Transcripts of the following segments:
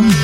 maison.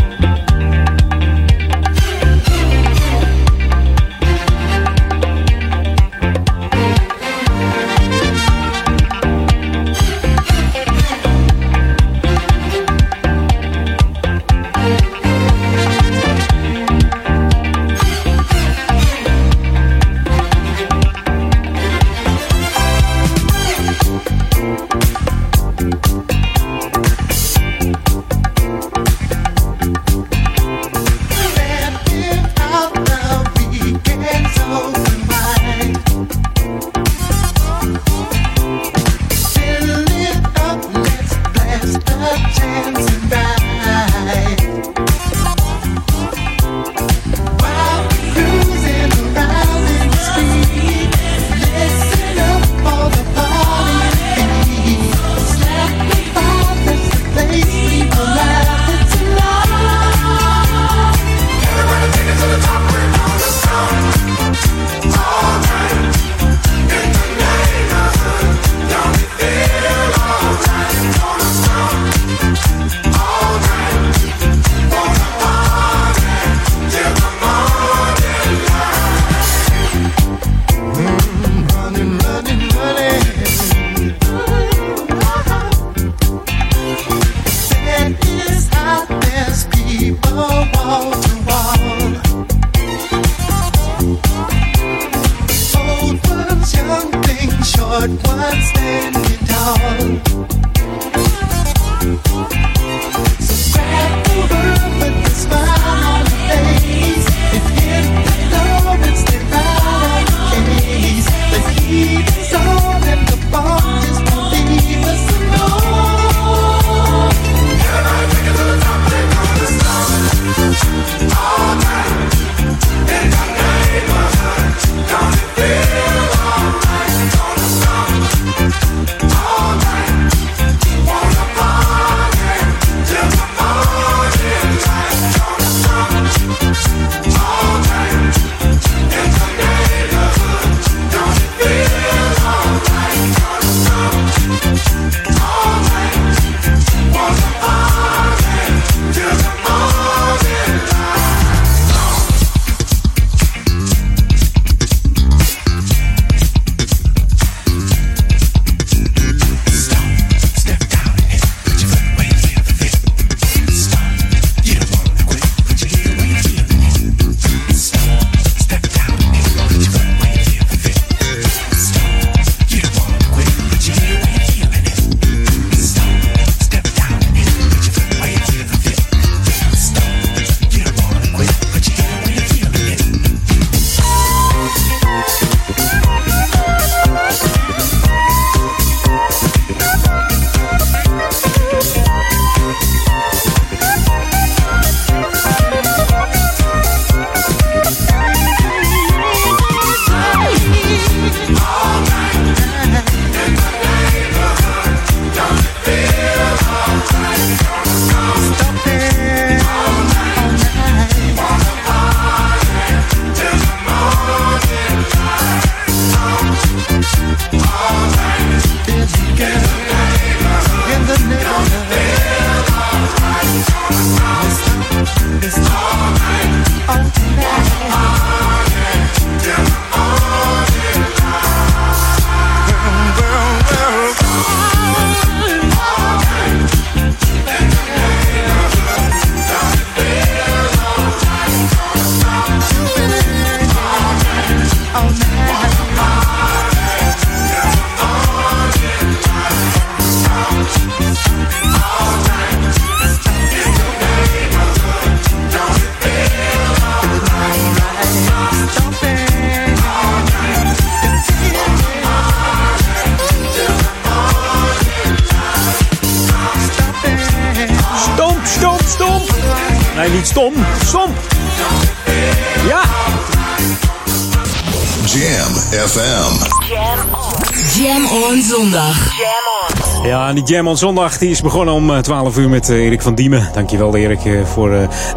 Jam on Zondag is begonnen om 12 uur met uh, Erik van Diemen. Dankjewel Erik uh, voor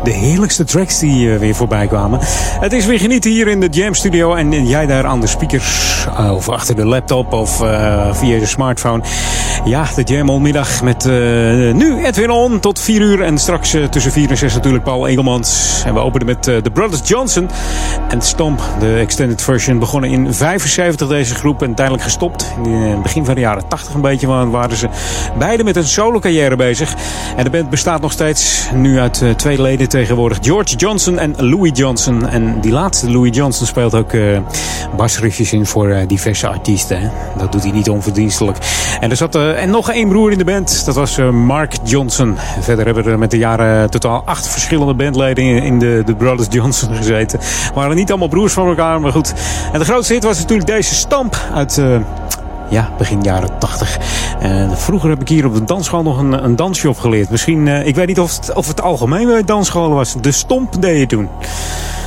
de heerlijkste tracks die weer voorbij kwamen. Het is weer genieten hier in de Jam Studio en jij daar aan de speakers of achter de laptop of via je smartphone. Ja, de Jam middag met nu Edwin On tot 4 uur en straks tussen 4 en 6 natuurlijk Paul Engelmans. En we openen met The Brothers Johnson en Stomp, de extended version. Begonnen in 75 deze groep en tijdelijk gestopt. In het begin van de jaren 80 een beetje waren ze beide met een solo carrière bezig. En de band bestaat nog steeds nu uit uh, twee leden tegenwoordig. George Johnson en Louis Johnson. En die laatste, Louis Johnson, speelt ook uh, basriffjes in voor uh, diverse artiesten. Dat doet hij niet onverdienstelijk. En er zat en nog één broer in de band. Dat was Mark Johnson. Verder hebben er met de jaren totaal acht verschillende bandleden in, de, de Brothers Johnson gezeten. Waren niet allemaal broers van elkaar, maar goed. En de grootste hit was natuurlijk deze stamp uit ja, begin jaren 80. Uh, vroeger heb ik hier op de dansschool nog een, een dansje opgeleerd. Misschien, uh, ik weet niet of het, of het algemeen bij dansscholen was. De stomp deed je toen.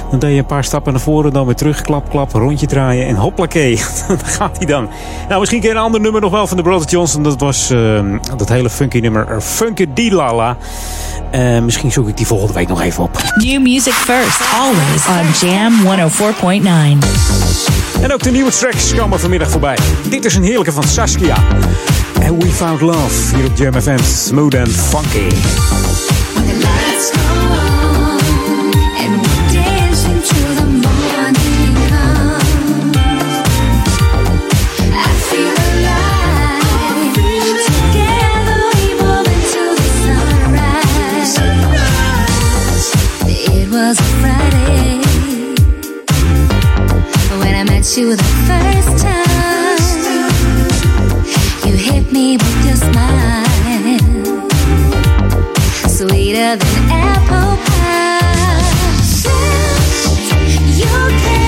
Dan deed je een paar stappen naar voren, dan weer terug, klap, klap, rondje draaien en hoplakee. dan gaat hij dan. Nou, misschien een ander nummer nog wel van de Brothers Johnson. Dat was uh, dat hele funky nummer, Funky Dilala. Uh, misschien zoek ik die volgende week nog even op. New music first, always on Jam 104.9. En ook de nieuwe tracks komen vanmiddag voorbij. Dit is een heerlijke van Saskia. And We Found Love hier op Jam FM. Smooth and funky. You the first time. You hit me with your smile, sweeter than apple lokale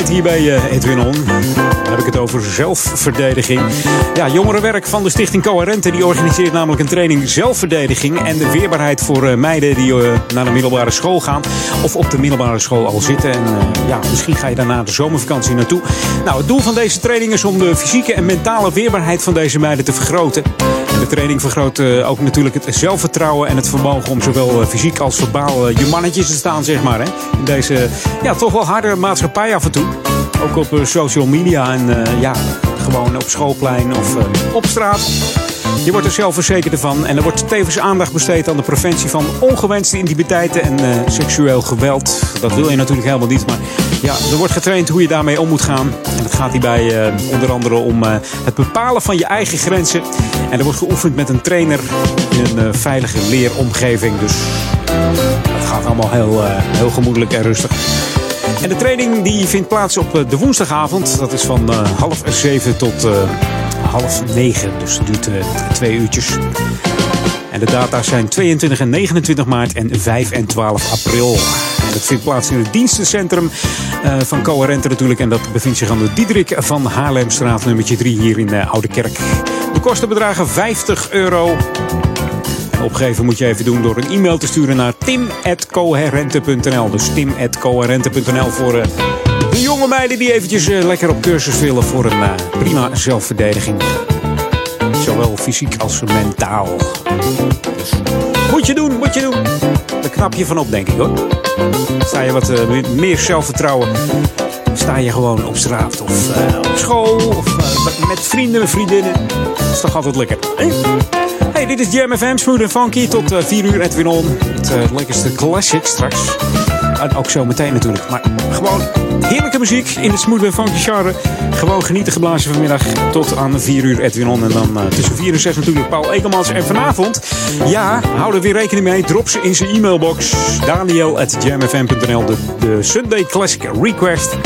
hier bij uh, Edwin On. Dan heb ik het over zelfverdediging. Ja, jongerenwerk van de Stichting Coherente die organiseert namelijk een training zelfverdediging en de weerbaarheid voor uh, meiden die uh, naar de middelbare school gaan of op de middelbare school al zitten. En ja, misschien ga je daarna de zomervakantie naartoe. Nou, het doel van deze training is om de fysieke en mentale weerbaarheid van deze meiden te vergroten. De training vergroot ook natuurlijk het zelfvertrouwen en het vermogen om zowel fysiek als verbaal je mannetjes te staan, zeg maar. Hè? In deze ja, toch wel harde maatschappij af en toe. Ook op social media en ja, gewoon op schoolplein of op straat. Je wordt er zelfverzekerd van en er wordt tevens aandacht besteed aan de preventie van ongewenste intimiteiten en seksueel geweld. Dat wil je natuurlijk helemaal niet, maar ja, er wordt getraind hoe je daarmee om moet gaan. Het gaat hierbij uh, onder andere om uh, het bepalen van je eigen grenzen. En er wordt geoefend met een trainer in een veilige leeromgeving. Dus het gaat allemaal heel, heel gemoedelijk en rustig. En de training die vindt plaats op de woensdagavond. Dat is van half zeven tot half negen. Dus het duurt twee uurtjes. En de data zijn 22 en 29 maart en 5 en 12 april. En dat vindt plaats in het dienstencentrum van Coherente natuurlijk. En dat bevindt zich aan de Diederik van Haarlemstraat nummertje 3 hier in Oude Kerk. De kosten bedragen 50 euro. Opgeven moet je even doen door een e-mail te sturen naar tim.coherente.nl. Dus tim.coherente.nl voor uh, de jonge meiden die eventjes lekker op cursus willen voor een prima zelfverdediging. Zowel fysiek als mentaal. Dus, moet je doen, moet je doen. Knap je van op, denk ik hoor. Sta je wat meer zelfvertrouwen sta je gewoon op straat of uh, op school of uh, met vrienden en vriendinnen. Dat is toch altijd lekker. Hey, dit is Jam FM, smooth en funky. Tot uh, 4 uur Edwin On. Het lekkerste classic straks. En ook zo meteen natuurlijk. Maar gewoon heerlijke muziek in het smooth funky genre. Gewoon genieten geblazen vanmiddag tot aan 4 uur Edwin On. En dan tussen 4 en 6 natuurlijk Paul Ekelmans. En vanavond, ja, hou er weer rekening mee. Drop ze in zijn e-mailbox. Daniel.jamfm.nl de, de Sunday Classic Request.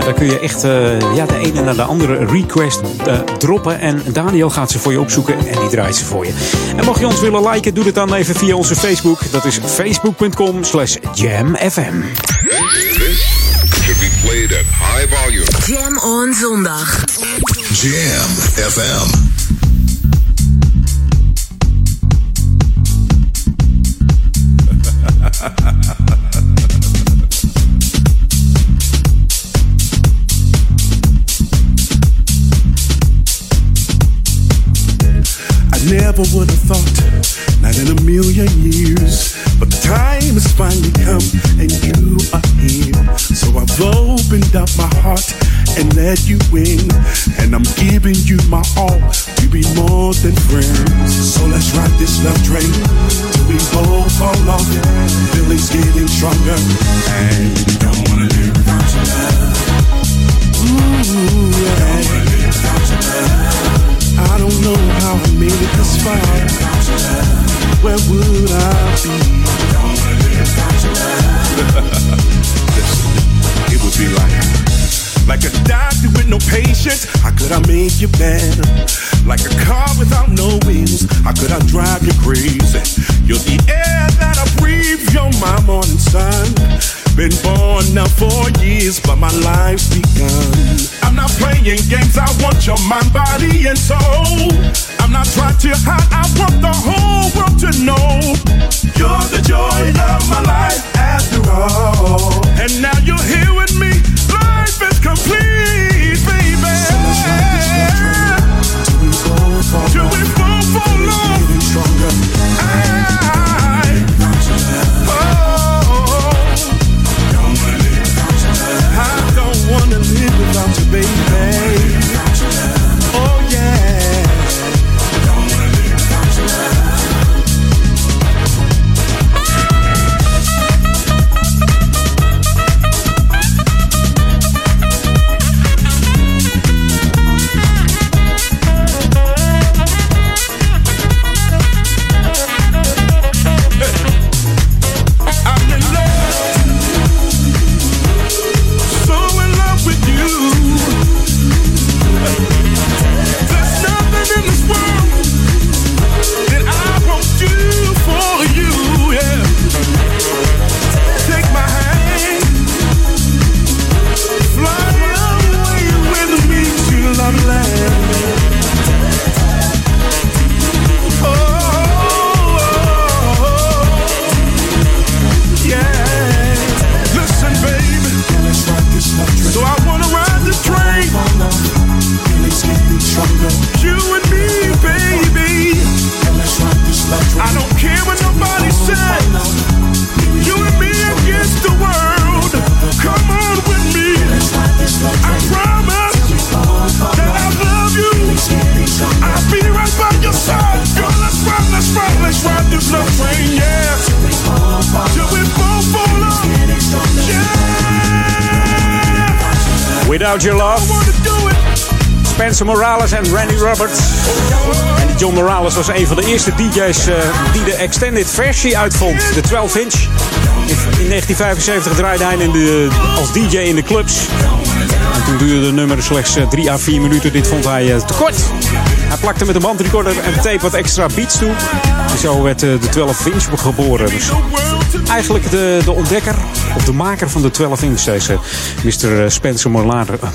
En daar kun je echt uh, ja, de ene naar de andere request uh, droppen. En Daniel gaat ze voor je opzoeken en die draait ze voor je. En mocht je ons willen liken, doe het dan even via onze Facebook. Dat is facebook.com slash jamfm. should be played at high volume. Jam on zondag. Jam FM. Never would have thought, not in a million years. But the time has finally come, and you are here. So I've opened up my heart and let you in. And I'm giving you my all to be more than friends. So let's ride this love train till we both fall off. Feelings getting stronger, and you don't wanna live without your love. Ooh, yeah. Don't wanna live without your love. I don't know how I made it this far. Where would I be? It would be like, like a doctor with no patience. How could I make you better? Like a car without no wheels. How could I drive you crazy? You're the air that I breathe. You're my morning sun. Been born now for years, but my life's begun. I'm not playing games, I want your mind, body, and soul. I'm not trying to hide, I want the whole world to know. You're the joy of my life after all. And now you're here with me, life is complete, baby. Till we fall for love. Stronger. I, ah. Without Your Love. Spencer Morales en Randy Roberts. En John Morales was een van de eerste DJ's uh, die de extended versie uitvond. De 12 inch. In 1975 draaide hij in de, als DJ in de clubs. En toen duurde de nummer slechts 3 à 4 minuten. Dit vond hij uh, te kort. Hij plakte met een bandrecorder en tape wat extra beats toe. Zo werd de 12 inch geboren. Dus eigenlijk de, de ontdekker of de maker van de 12 inch, deze Mr. Spencer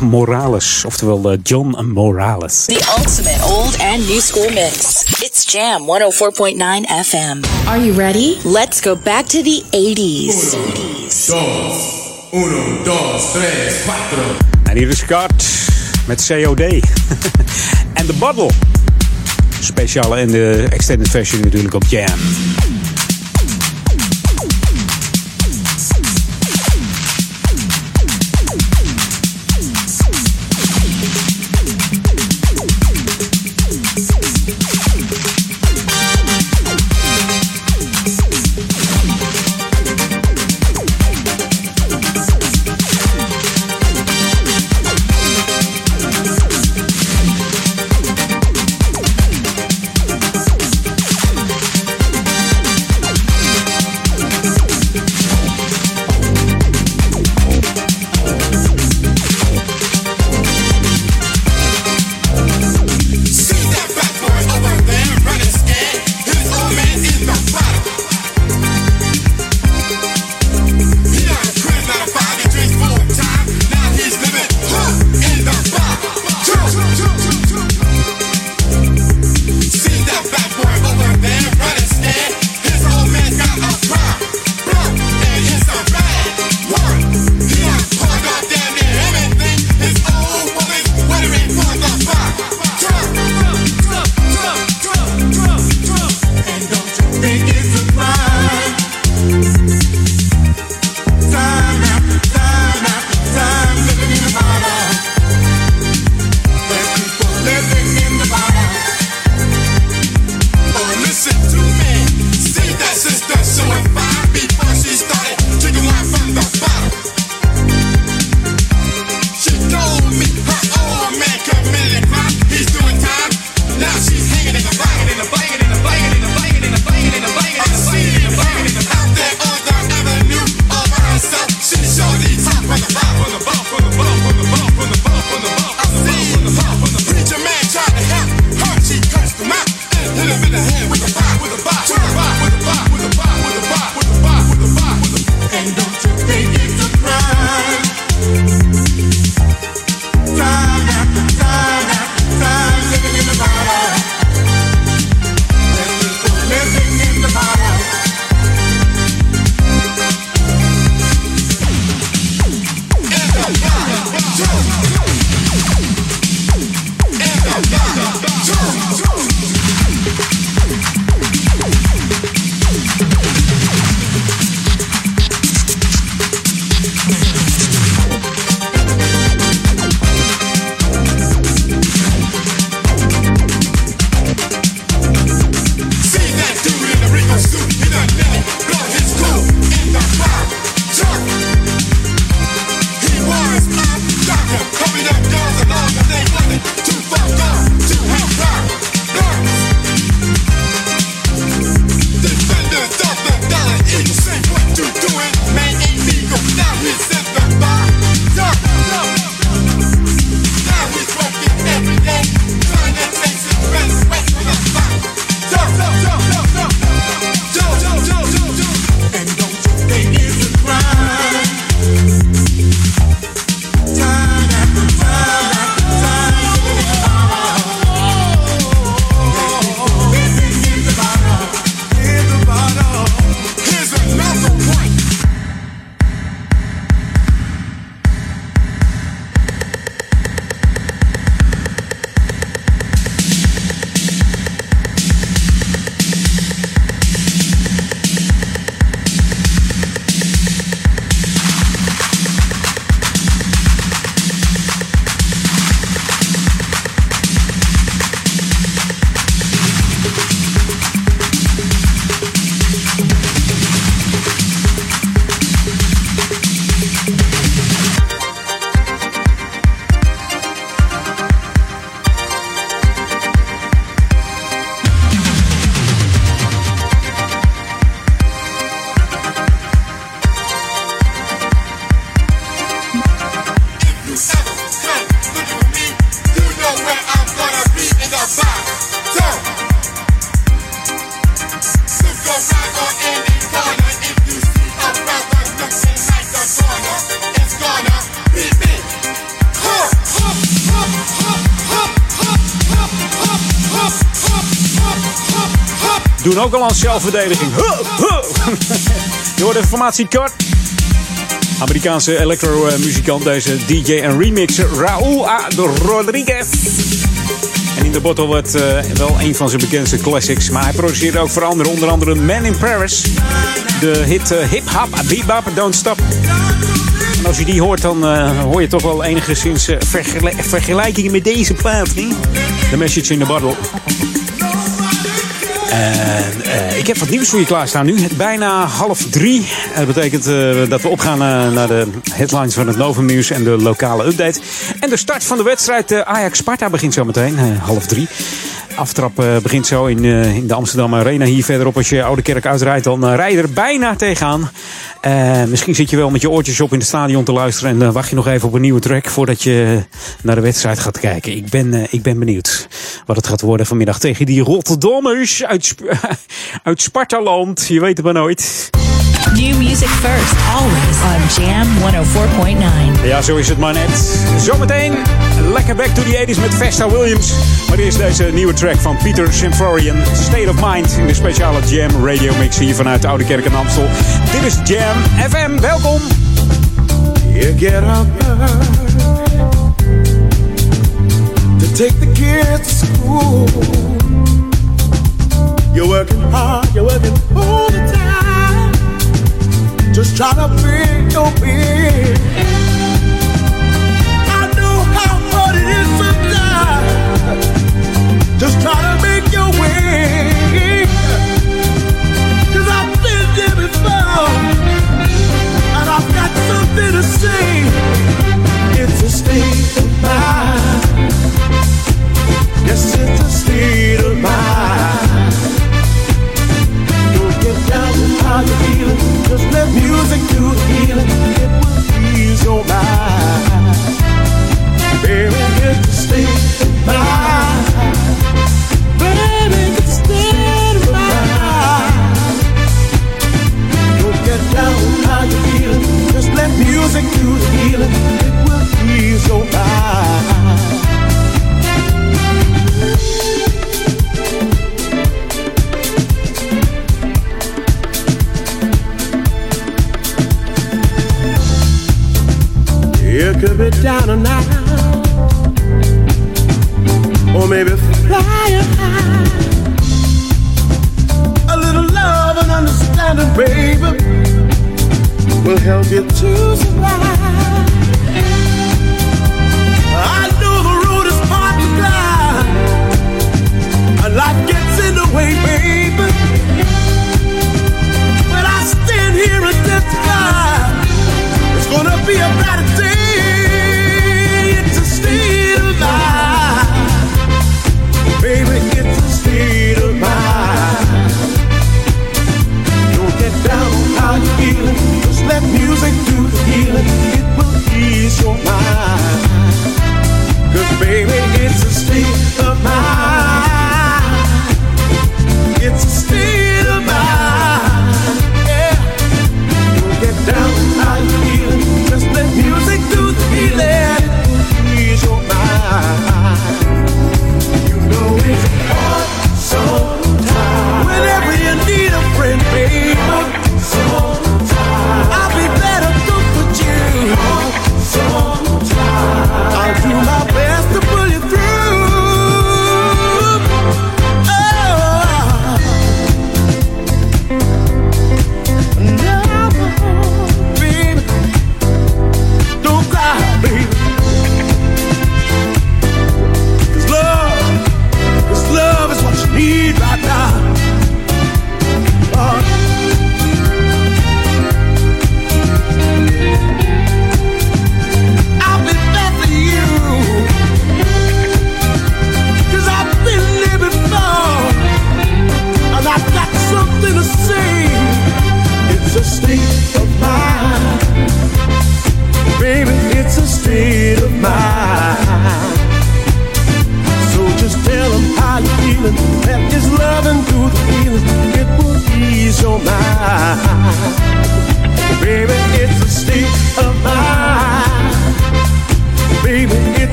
Morales. Oftewel uh, John Morales. The ultimate old and new school mix. It's Jam 104.9 FM. Are you ready? Let's go back to the 80s. Uno, uno, dos, tres, cuatro. En hier is Scott met COD. en The Bottle. Speciale en de extended version natuurlijk op Jam. Zelfverdediging. Huh, huh. Je hoort de formatie Kort. Amerikaanse electro-muzikant, deze DJ en remixer Raúl A. Rodriguez. En in de bottle wordt uh, wel een van zijn bekendste classics. Maar hij produceert ook voor anderen, onder andere Man in Paris. De hit uh, Hip Hop Bebop Don't Stop. Als je die hoort, dan uh, hoor je toch wel enigszins vergel vergelijkingen met deze plaat. Niet? The Message in the Bottle. En uh, ik heb wat nieuws voor je klaarstaan nu. Het bijna half drie. Dat betekent uh, dat we opgaan uh, naar de headlines van het Novum Nieuws en de lokale update. En de start van de wedstrijd Ajax-Sparta begint zo meteen, half drie. Aftrap begint zo in, in de Amsterdam Arena. Hier verderop, als je Oude Kerk uitrijdt, dan rij je er bijna tegenaan. misschien zit je wel met je oortjes op in het stadion te luisteren. En wacht je nog even op een nieuwe track voordat je naar de wedstrijd gaat kijken. Ik ben, ik ben benieuwd wat het gaat worden vanmiddag tegen die Rotterdammers uit, Sp uit Spartaland. Je weet het maar nooit. New music first, always on Jam 104.9. Ja, zo is het maar net. Zometeen lekker back to the 80s met Vesta Williams. Maar eerst deze nieuwe track van Peter Symphorian, State of Mind, in de speciale Jam Radio Mix hier vanuit de Oude Kerk en Amstel. Dit is Jam FM, welkom! You get up take the kids to school. You're working hard, you're working all the time. Just try to pay your bills. I know how hard it is sometimes. Just try to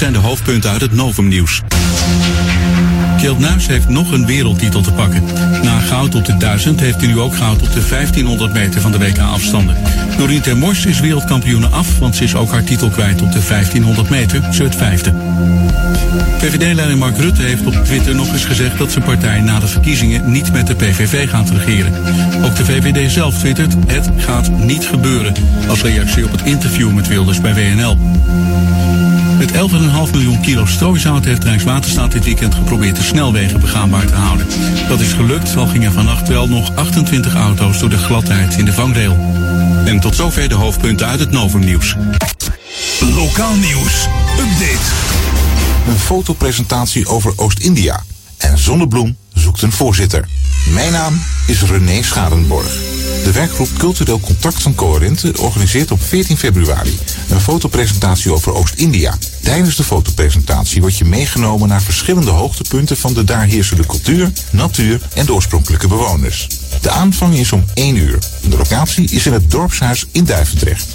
zijn de hoofdpunten uit het Novumnieuws. Kjeld Nuis heeft nog een wereldtitel te pakken. Na goud op de 1000 heeft hij nu ook goud op de 1500 meter van de WK afstanden. Norien Termors is wereldkampioene af, want ze is ook haar titel kwijt op de 1500 meter, ze het vijfde. VVD-leider Mark Rutte heeft op Twitter nog eens gezegd dat zijn partij na de verkiezingen niet met de PVV gaat regeren. Ook de VVD zelf twittert, het gaat niet gebeuren, als reactie op het interview met Wilders bij WNL. Met 11,5 miljoen kilo strooisout heeft Rijkswaterstaat dit weekend geprobeerd de snelwegen begaanbaar te houden. Dat is gelukt, al gingen vannacht wel nog 28 auto's door de gladheid in de vangrail. En tot zover de hoofdpunten uit het Novumnieuws. Lokaal nieuws. Update. Een fotopresentatie over Oost-India. En Zonnebloem zoekt een voorzitter. Mijn naam is René Schadenborg. De werkgroep Cultureel Contact van Coherente organiseert op 14 februari een fotopresentatie over Oost-India. Tijdens de fotopresentatie wordt je meegenomen naar verschillende hoogtepunten van de daar heersende cultuur, natuur en de oorspronkelijke bewoners. De aanvang is om 1 uur. De locatie is in het dorpshuis in Duivendrecht.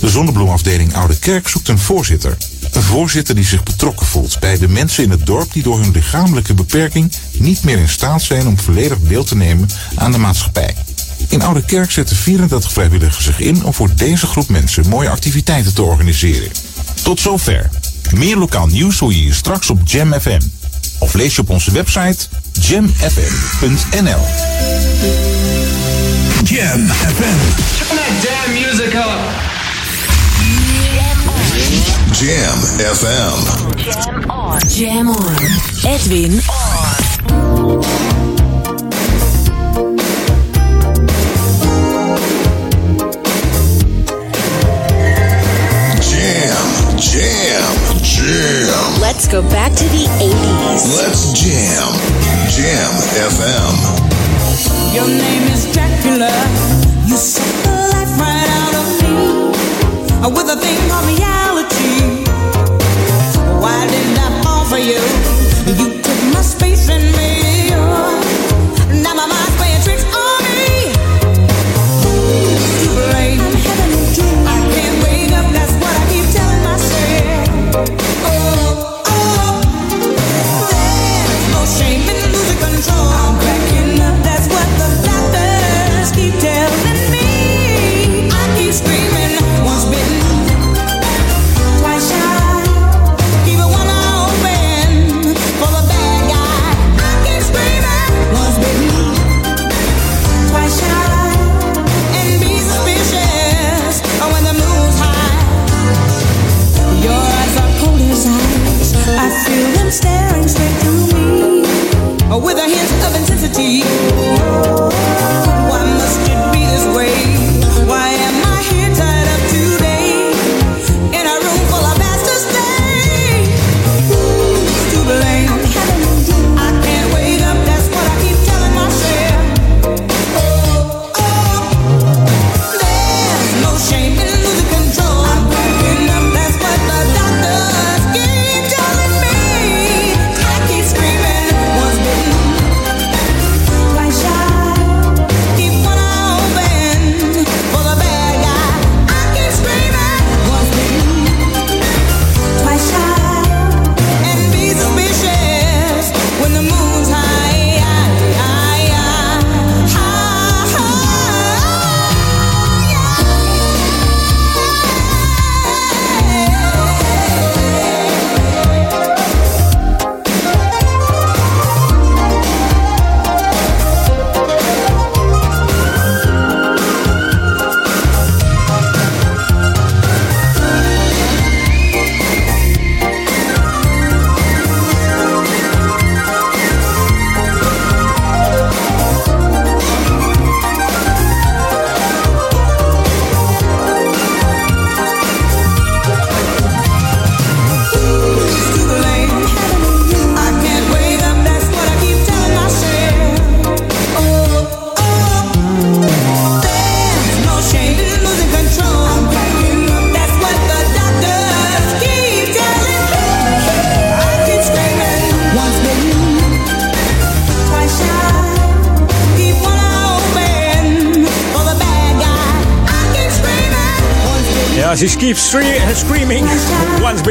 De zonnebloemafdeling Oude Kerk zoekt een voorzitter. Een voorzitter die zich betrokken voelt bij de mensen in het dorp die door hun lichamelijke beperking niet meer in staat zijn om volledig deel te nemen aan de maatschappij. In Oude Kerk zetten 34 vrijwilligers zich in om voor deze groep mensen mooie activiteiten te organiseren. Tot zover. Meer lokaal nieuws hoor je hier straks op Jam FM. Of lees je op onze website jamfm.nl. Jam FM. Turn that damn music up. Jam FM. Jam on. Jam on. Edwin on. Jam, jam, jam. Let's go back to the 80s. Let's jam. Jam FM. Your name is Dracula. You suck the life right out of me with a thing called reality. Why didn't I fall for you? You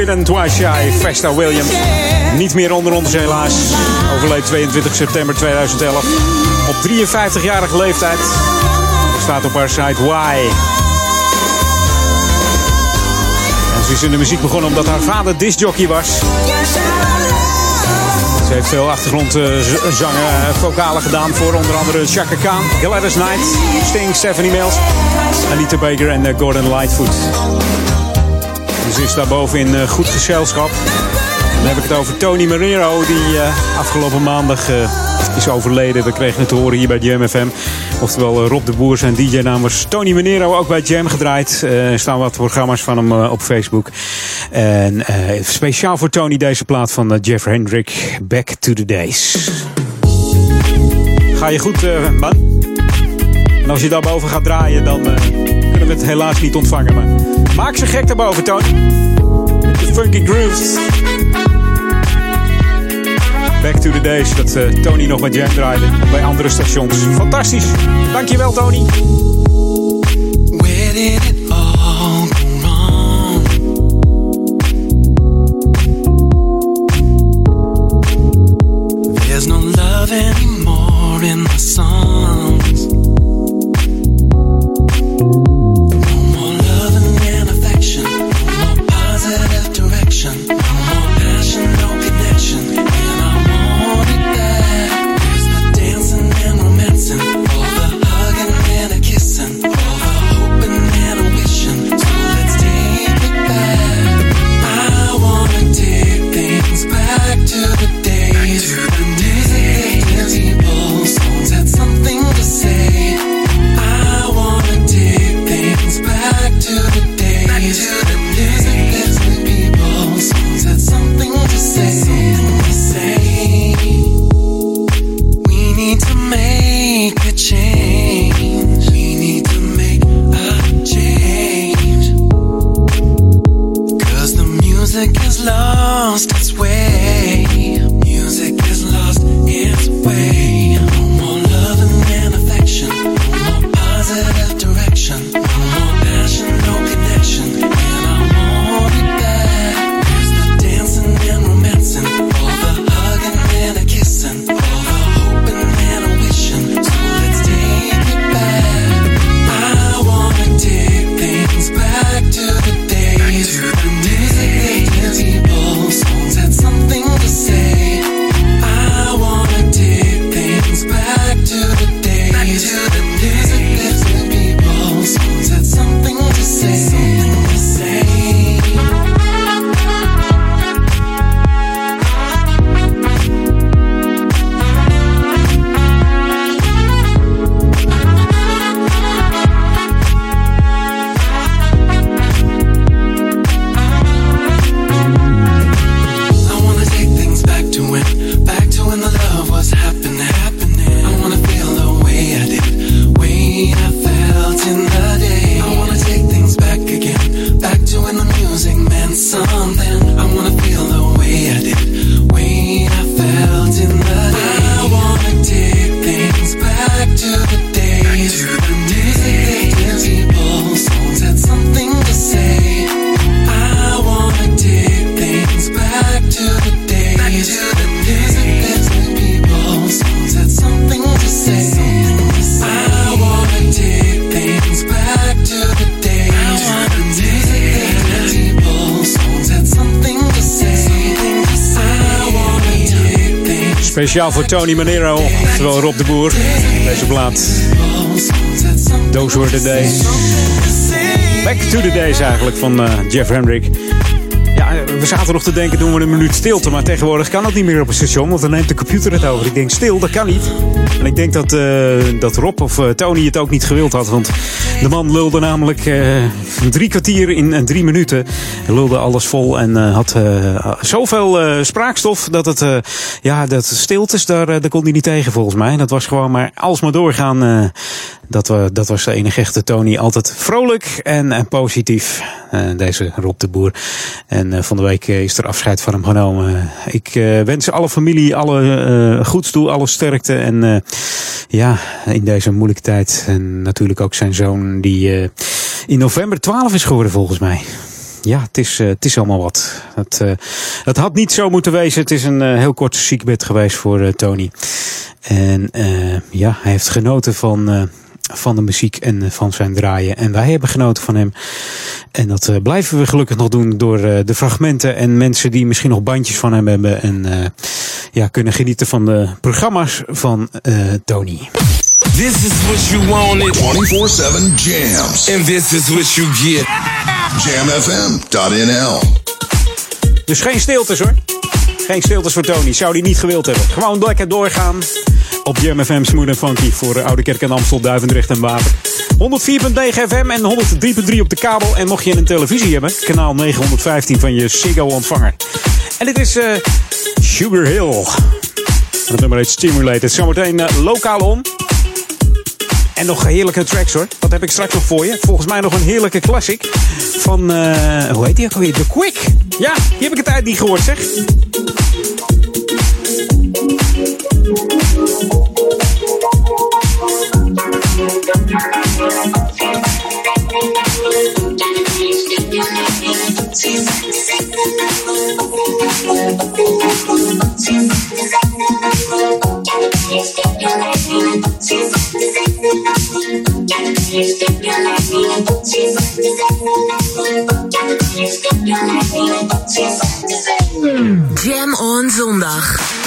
Once bitten, twice shy. Vesta Williams. Niet meer onder ons helaas. Overleed 22 september 2011. Op 53-jarige leeftijd. Staat op haar site Why. En ze is in de muziek begonnen omdat haar vader discjockey was. Ze heeft veel achtergrondzangen, uh, vocalen gedaan voor onder andere Chaka Khan, Gladys Knight, Sting, Stephanie Mills, Anita Baker en uh, Gordon Lightfoot. Dus is daarboven in uh, goed gezelschap. Dan heb ik het over Tony Marrero, die afgelopen maandag is overleden. We kregen het te horen hier bij Jam FM. Oftewel Rob de Boer, zijn DJ-naam Tony Manero, ook bij Jam gedraaid. Er staan wat programma's van hem op Facebook. En speciaal voor Tony deze plaat van Jeff Hendrick, Back to the Days. Ga je goed, man? En als je daarboven gaat draaien, dan kunnen we het helaas niet ontvangen. Maar maak ze gek daarboven, Tony. De Funky Grooves. Back to the Days, dat Tony nog met Jam draaide bij andere stations. Fantastisch. Dankjewel, Tony. Speciaal voor Tony Manero, oftewel Rob de Boer. Deze plaat. Those were the days. Back to the days eigenlijk van eh, Jeff Hendrick. Ja, eh, we zaten nog te denken, doen we een minuut stilte. Maar tegenwoordig kan dat niet meer op een station, want dan neemt de computer het over. Ik denk, stil, dat kan niet. En ik denk dat, eh, dat Rob of Tony het ook niet gewild had. Want de man lulde namelijk drie kwartier in drie minuten. Lulde alles vol en eh, had eh, zoveel eh, spraakstof dat het, ja, dat stiltes, daar, daar kon hij niet tegen volgens mij. Dat was gewoon maar alsmaar doorgaan. dat, wa- dat was de enige echte Tony. Altijd vrolijk en, en positief. Deze Rob de Boer. En van de week is er afscheid van hem genomen. Ik wens alle familie alle goeds toe, alle sterkte. En ja, in deze moeilijke tijd. En natuurlijk ook zijn zoon die... in november 12 is geworden volgens mij. Ja, het is, uh, het is allemaal wat. Het, uh, het had niet zo moeten wezen. Het is een uh, heel kort ziekbed geweest voor Tony. En ja, hij heeft genoten van, van de muziek en van zijn draaien. En wij hebben genoten van hem. En dat uh, blijven we gelukkig nog doen door uh, de fragmenten en mensen die misschien nog bandjes van hem hebben. En uh, ja, kunnen genieten van de programma's van Tony. This is what you wanted. 24-7 jams. And this is what you get. Jamfm.nl Dus geen stiltes hoor. Geen stiltes voor Tony. Zou die niet gewild hebben. Gewoon lekker doorgaan. Op Jam FM Smooth Funky voor Oude Kerk en Amstel, Duivendrecht en Waver. 104.9 FM en 103.3 op de kabel. En mocht je een televisie hebben, kanaal 915 van je Ziggo ontvanger. En dit is uh, Sugar Hill. Het nummer heet Stimulated. Zometeen uh, lokaal om. En nog heerlijke tracks hoor. Wat heb ik straks nog voor je? Volgens mij nog een heerlijke classic. Van, uh, hoe heet die ook alweer? The Quick. Ja, die heb ik het tijd niet gehoord zeg. Jam on zondag.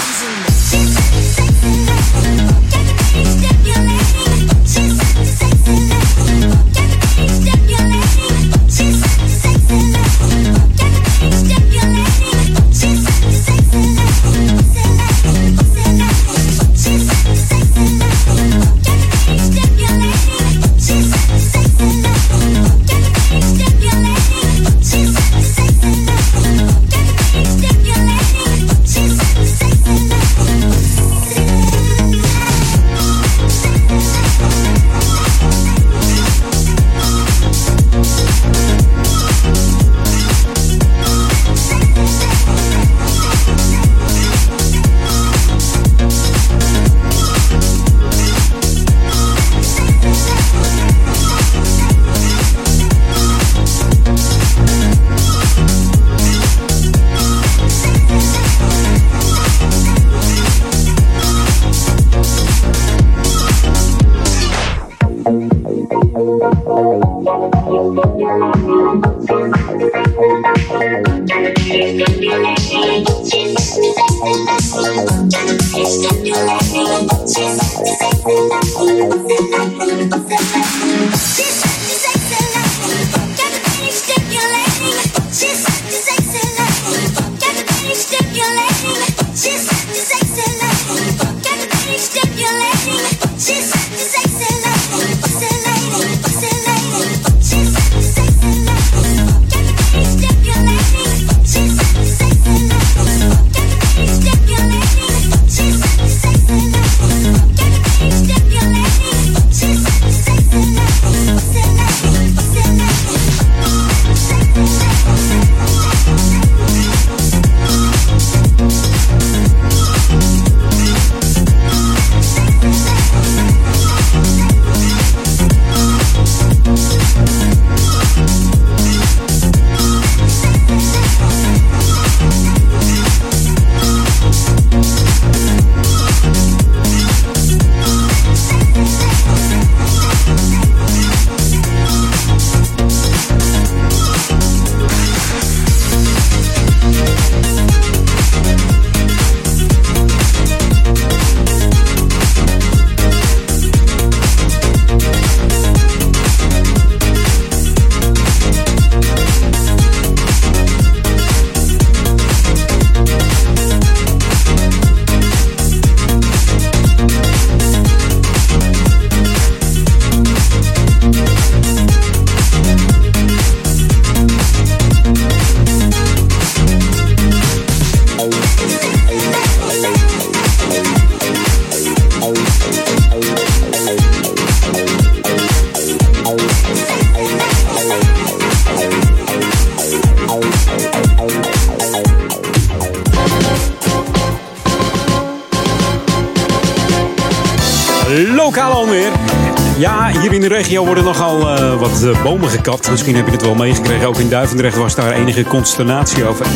Bomen gekapt. Misschien heb je het wel meegekregen. Ook in Duivendrecht was daar enige consternatie over.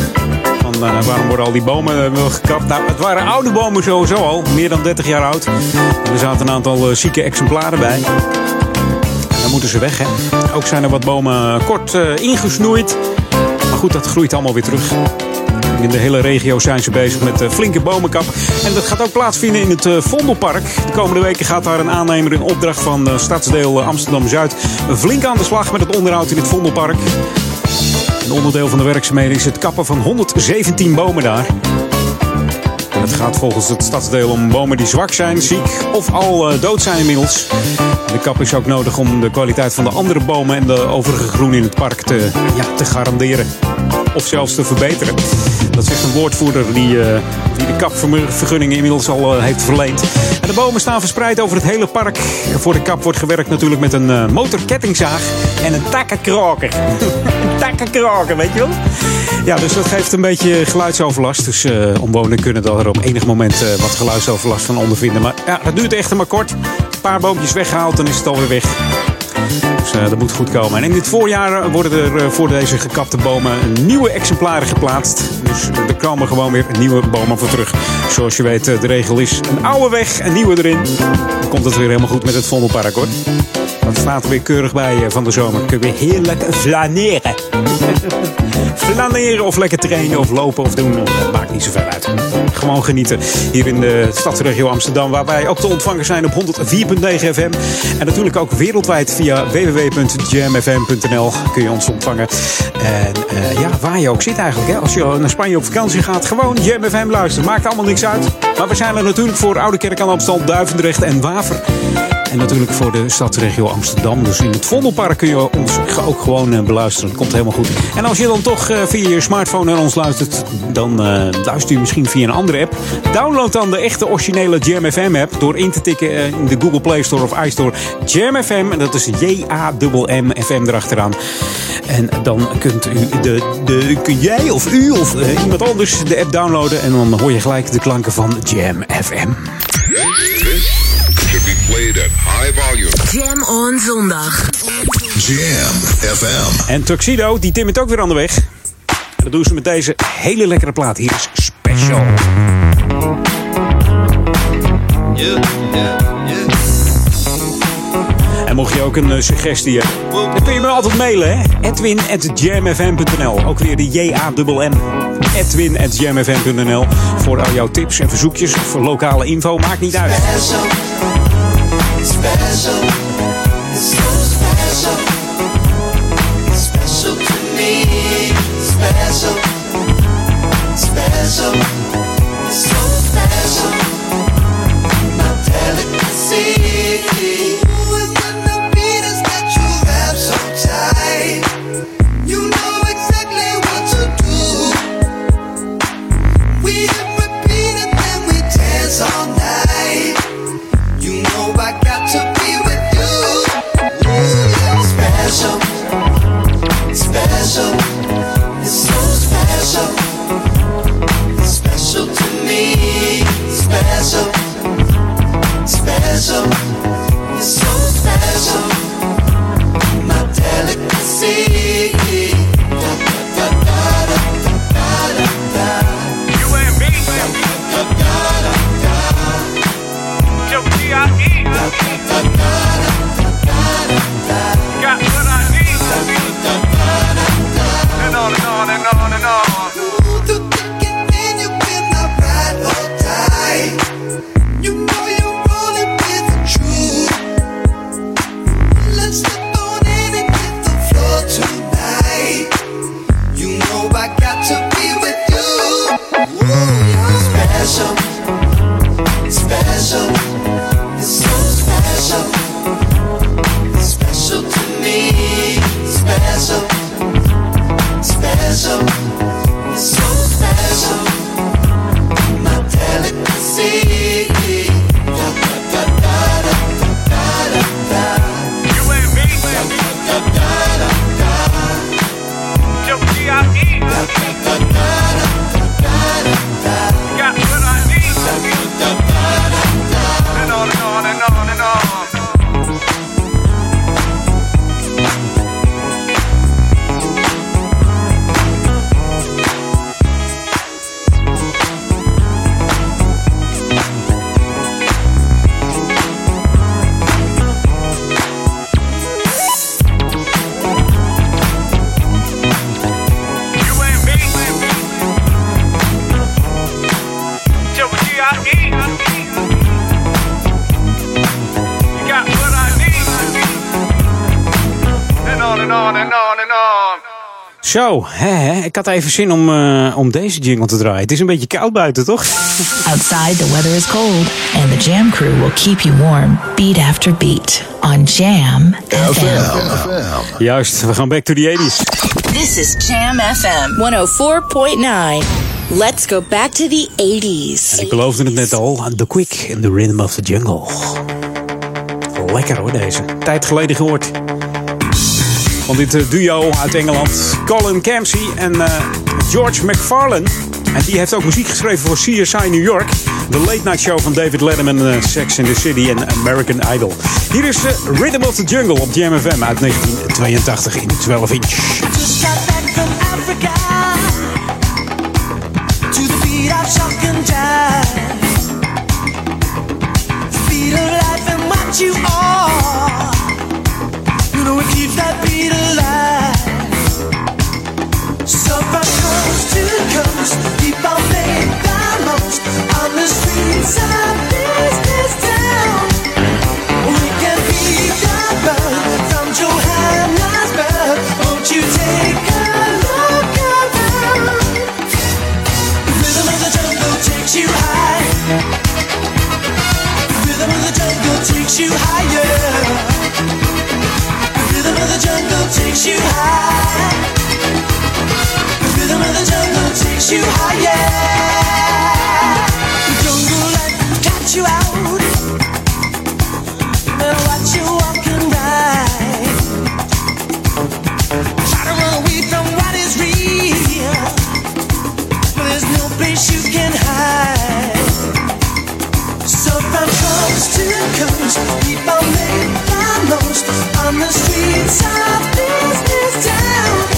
Van, eh, waarom worden al die bomen eh, wel gekapt? Nou, het waren oude bomen sowieso al. Meer dan 30 jaar oud. Er zaten een aantal eh, zieke exemplaren bij. En dan moeten ze weg, hè. Ook zijn er wat bomen kort ingesnoeid. Maar goed, dat groeit allemaal weer terug. In de hele regio zijn ze bezig met eh, flinke bomenkap. En dat gaat ook plaatsvinden in het eh, Vondelpark. De komende weken gaat daar een aannemer in opdracht van eh, stadsdeel Amsterdam-Zuid... flink aan de slag met het onderhoud in het Vondelpark. Een onderdeel van de werkzaamheden is het kappen van 117 bomen daar. En het gaat volgens het stadsdeel om bomen die zwak zijn, ziek of al dood zijn inmiddels. De kap is ook nodig om de kwaliteit van de andere bomen en de overige groen in het park te, ja, te garanderen. Of zelfs te verbeteren. Dat zegt een woordvoerder die, eh, die de kapvergunningen inmiddels al eh, heeft verleend. En de bomen staan verspreid over het hele park. Voor de kap wordt gewerkt natuurlijk met een eh, motorkettingzaag en een takkenkraker. een takkenkraker, weet je wel? Ja, dus dat geeft een beetje geluidsoverlast. Dus omwonenden kunnen er op enig moment wat geluidsoverlast van ondervinden. Maar ja, dat duurt echt maar kort. Een paar boompjes weggehaald, dan is het alweer weg. Dus eh, dat moet goed komen. En in dit voorjaar worden er eh, voor deze gekapte bomen nieuwe exemplaren geplaatst. Dus er komen gewoon weer nieuwe bomen voor terug. Zoals je weet, eh, de regel is een oude weg, een nieuwe erin. Dan komt het weer helemaal goed met het Vondelpark hoor. Dat staat er weer keurig bij eh, van de zomer. Kun je weer heerlijk flaneren. Flaneren of lekker trainen of lopen of doen. Dat maakt niet zoveel uit. Gewoon genieten hier in de stadsregio Amsterdam. Waar wij ook te ontvangen zijn op 104.9 FM. En natuurlijk ook wereldwijd via www.jamfm.nl kun je ons ontvangen. En eh, ja, waar je ook zit eigenlijk. Hè. Als je naar Spanje op vakantie gaat, gewoon Jam FM luisteren. Maakt allemaal niks uit. Maar we zijn er natuurlijk voor Oude Kerk aan Amstel, Duivendrecht en Waver. En natuurlijk voor de stadsregio Amsterdam. Dus in het Vondelpark kun je ons ook gewoon eh, beluisteren. Komt helemaal goed. En als je dan toch eh, via je smartphone naar ons luistert, dan eh, luister je misschien via een andere app. Download dan de echte originele Jam FM app door in te tikken eh, in de Google Play Store of iStore Jam FM. En dat is J-A-M-M FM erachteraan. En dan kunt u de, de, kun jij of u of eh, iemand anders de app downloaden. En dan hoor je gelijk de klanken van Jam FM. Should be played at high volume. Jam on zondag. Jam FM. En Tuxedo, die timmert ook weer aan de weg. Dat doen ze met deze hele lekkere plaat. Hier is Special. En mocht je ook een eh, suggestie hebben, dan kun je me altijd mailen? Edwin.jamfm.nl. Ook weer de J-A-M-M. Edwin.jamfm.nl. Voor al jouw tips en verzoekjes voor lokale info, maakt niet uit. Special. Zo, hè, hè, ik had even zin om, eh, om deze jingle te draaien. Het is een beetje koud buiten, toch? Outside, the weather is cold, and the Jam crew will keep you warm beat after beat on Jam FM. Juist, we gaan back to the 80s. This is Jam FM 104.9. Let's go back to the 80s. En ik beloofde het net al, The Quick in the Rhythm of the Jungle. Lekker hoor deze. Tijd geleden gehoord. Van dit eh, duo uit Engeland, Colin Campsey en eh, George McFarlane. En die heeft ook muziek geschreven voor CSI New York. De late night show van David Letterman, eh, Sex in the City en American Idol. Hier is eh, Rhythm of the Jungle op Jam FM uit 1982 in 12 inch. You are. You know it keeps that beat alive. Takes you higher. The rhythm of the jungle takes you high. Jungle takes you higher. The jungle you out and you walking by. Try to run away from what is real, but there's no place you can hide. So from coast to coast, people make the most on the streets of this town.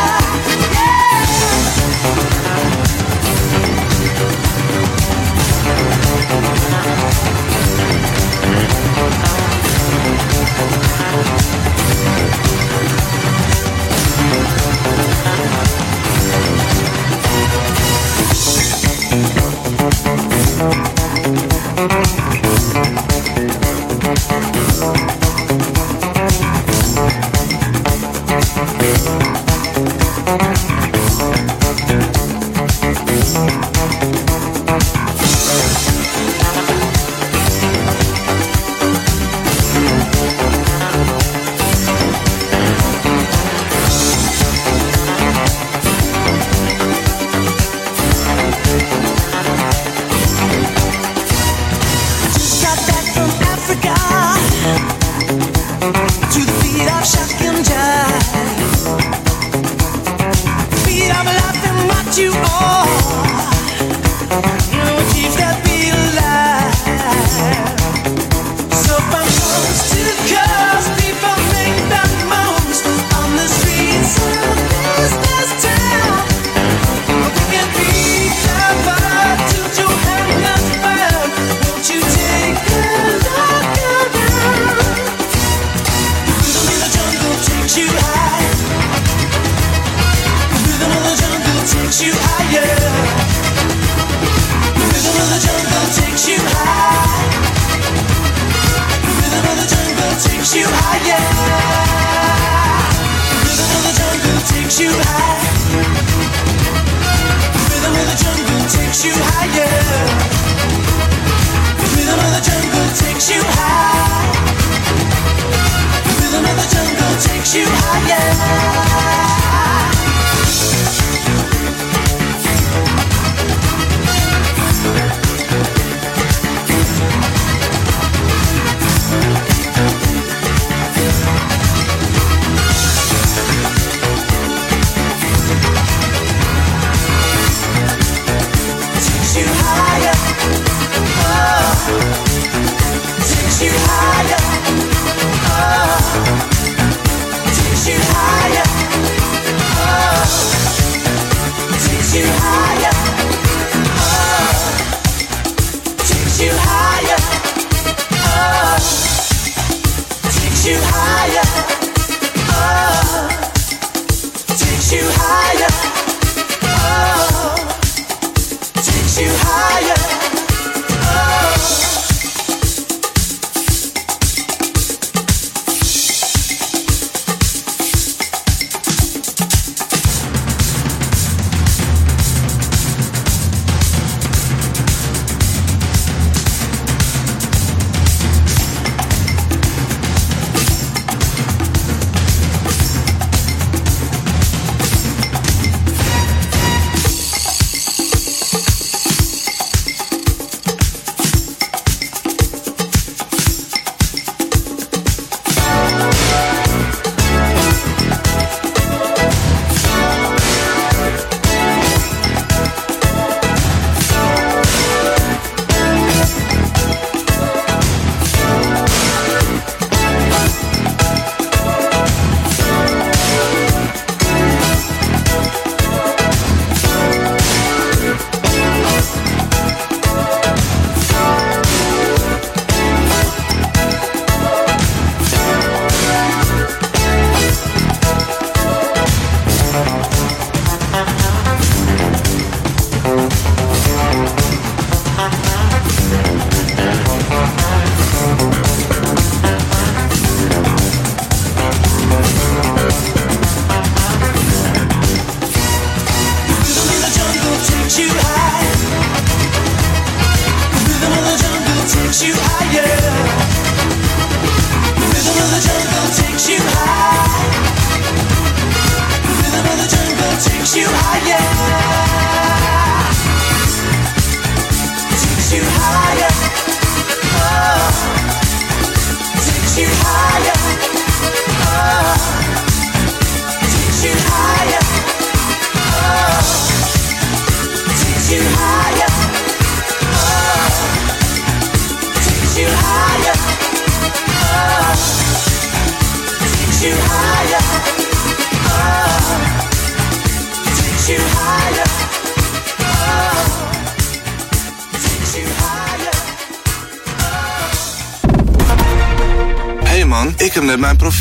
The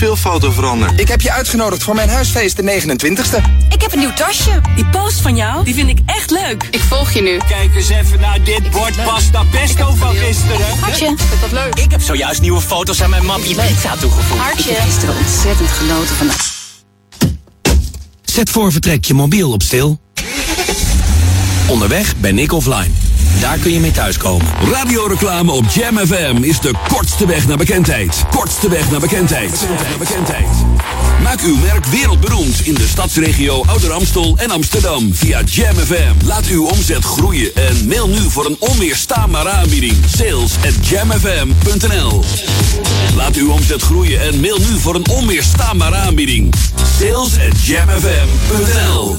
profielfoto veranderd. Ik heb je uitgenodigd voor mijn huisfeest de 29ste. Ik heb een nieuw tasje. Die post van jou, die vind ik echt leuk. Ik volg je nu. Kijk eens even naar dit bord pasta pesto van gisteren. Hartje, vind dat leuk? Ik heb zojuist nieuwe foto's aan mijn mapje pizza toegevoegd. Hartje. Ik heb gisteren ontzettend genoten van de... Zet voor vertrek je mobiel op stil. Onderweg ben ik offline. Daar kun je mee thuiskomen. Radioreclame op Jam FM is de kortste weg naar bekendheid. Kortste weg naar bekendheid. Naar bekendheid. Maak uw merk wereldberoemd in de stadsregio Ouder Amstel en Amsterdam via Jam FM. Laat uw omzet groeien en mail nu voor een onweerstaanbare aanbieding. Sales at jamfm.nl Laat uw omzet groeien en mail nu voor een onweerstaanbare aanbieding. Sales at jamfm.nl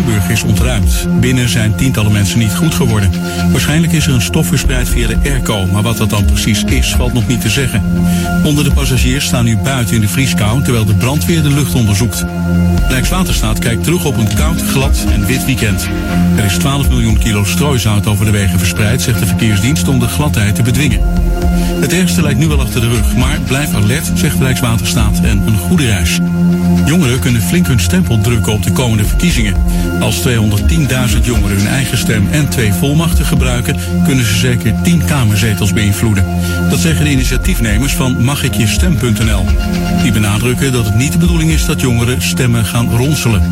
Hamburg is ontruimd. Binnen zijn tientallen mensen niet goed geworden. Waarschijnlijk is er een stof verspreid via de airco, maar wat dat dan precies is, valt nog niet te zeggen. Onder de passagiers staan nu buiten in de vrieskou, terwijl de brandweer de lucht onderzoekt. Rijkswaterstaat kijkt terug op een koud, glad en wit weekend. Er is 12 miljoen kilo strooizout over de wegen verspreid, zegt de verkeersdienst om de gladheid te bedwingen. Het ergste lijkt nu wel achter de rug, maar blijf alert, zegt Rijkswaterstaat en een goede reis. Jongeren kunnen flink hun stempel drukken op de komende verkiezingen. Als 210.000 jongeren hun eigen stem en twee volmachten gebruiken, kunnen ze zeker 10 kamerzetels beïnvloeden. Dat zeggen de initiatiefnemers van magikjestem.nl. Die benadrukken dat het niet de bedoeling is dat jongeren stemmen gaan ronselen.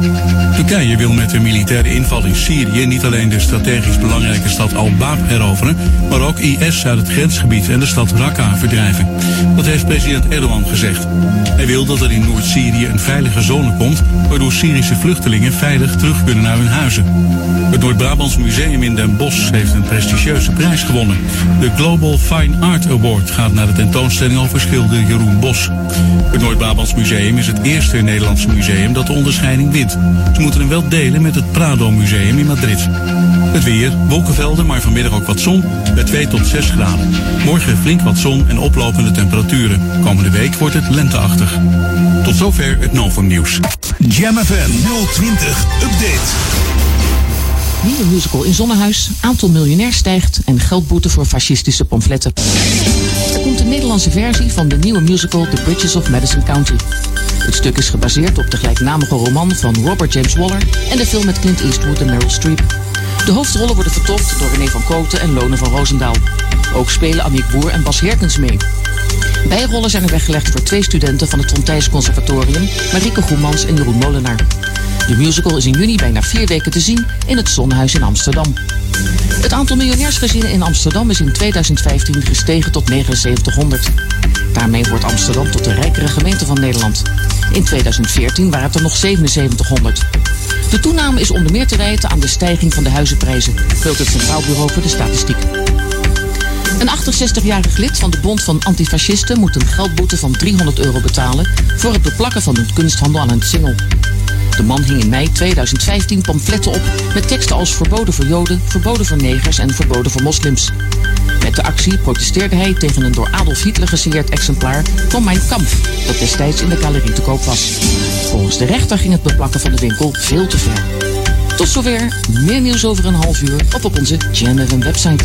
Turkije wil met de militaire inval in Syrië niet alleen de strategisch belangrijke stad Al-Bab heroveren, maar ook IS uit het grensgebied en de stad Raqqa verdrijven. Dat heeft president Erdogan gezegd. Hij wil dat er in Noord-Syrië een veilige zone komt, waardoor Syrische vluchtelingen veilig terug kunnen naar hun huizen. Het Noord-Brabants Museum in Den Bosch heeft een prestigieuze prijs gewonnen. De Global Fine Art Award gaat naar de tentoonstelling over schilder Jeroen Bos. Het Noord-Brabants Museum is het eerste Nederlandse museum dat de onderscheiding wint. Ze moeten hem wel delen met het Prado Museum in Madrid. Het weer, wolkenvelden, maar vanmiddag ook wat zon, bij 2 tot 6 graden. Morgen flink wat zon en oplopende temperaturen. Komende week wordt het lenteachtig. Tot zover het Novum Nieuws. Jam FM 020 Update. Nieuwe musical in Zonnehuis, aantal miljonair stijgt en geldboete voor fascistische pamfletten. Er komt een Nederlandse versie van de nieuwe musical The Bridges of Madison County. Het stuk is gebaseerd op de gelijknamige roman van Robert James Waller en de film met Clint Eastwood en Meryl Streep. De hoofdrollen worden vertolkt door René van Kooten en Lone van Roosendaal. Ook spelen Amiek Boer en Bas Herkens mee. Bijrollen zijn er weggelegd voor twee studenten van het Fontijns Conservatorium, Marieke Goemans en Jeroen Molenaar. De musical is in juni bijna vier weken te zien in het Zonhuis in Amsterdam. Het aantal miljonairsgezinnen in Amsterdam is in 2015 gestegen tot 7900. Daarmee wordt Amsterdam tot de rijkere gemeente van Nederland. In 2014 waren het er nog 7700. De toename is onder meer te wijten aan de stijging van de huizenprijzen, vult het Centraal Bureau voor de Statistiek. Een 68-jarig lid van de Bond van Antifascisten moet een geldboete van 300 euro betalen voor het beplakken van een kunsthandel aan een singel. De man hing in mei 2015 pamfletten op met teksten als verboden voor Joden, verboden voor negers en verboden voor moslims. Met de actie protesteerde hij tegen een door Adolf Hitler gesigneerd exemplaar van Mein Kampf, dat destijds in de galerie te koop was. Volgens de rechter ging het beplakken van de winkel veel te ver. Tot zover, meer nieuws over een half uur of op onze Jam FM website.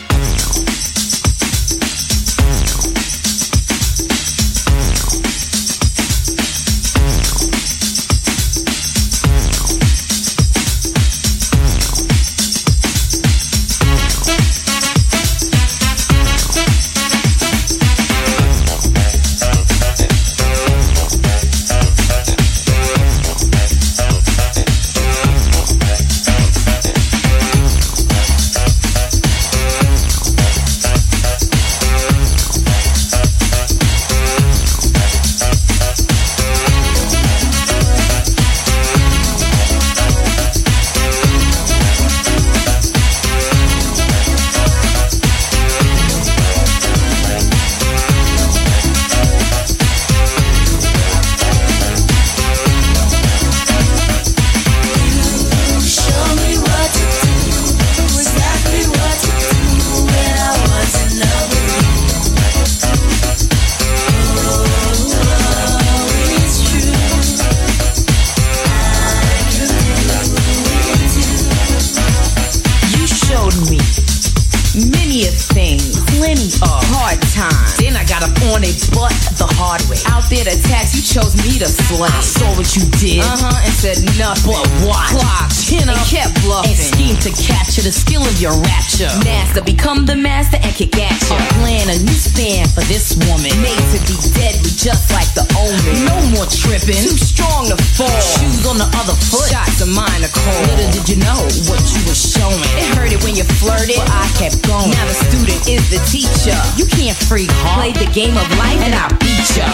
A butt the hard way. Out there to tax, you chose me to slay. I saw what you did, uh huh, and said nothing but what? Clock, chin up, and kept bluffing, and schemed to capture the skill of your rapture. Master, become the master and kick at ya. Or plan a new span for this woman, made to be deadly, just like the omen. No more tripping, too strong to fall. Shoes on the other foot, shots of mine are cold. Little did you know what you were showing. It hurted when you flirted, but I kept going. Now the student is the teacher. You can't freak, huh? Play the game of life and I beat ya.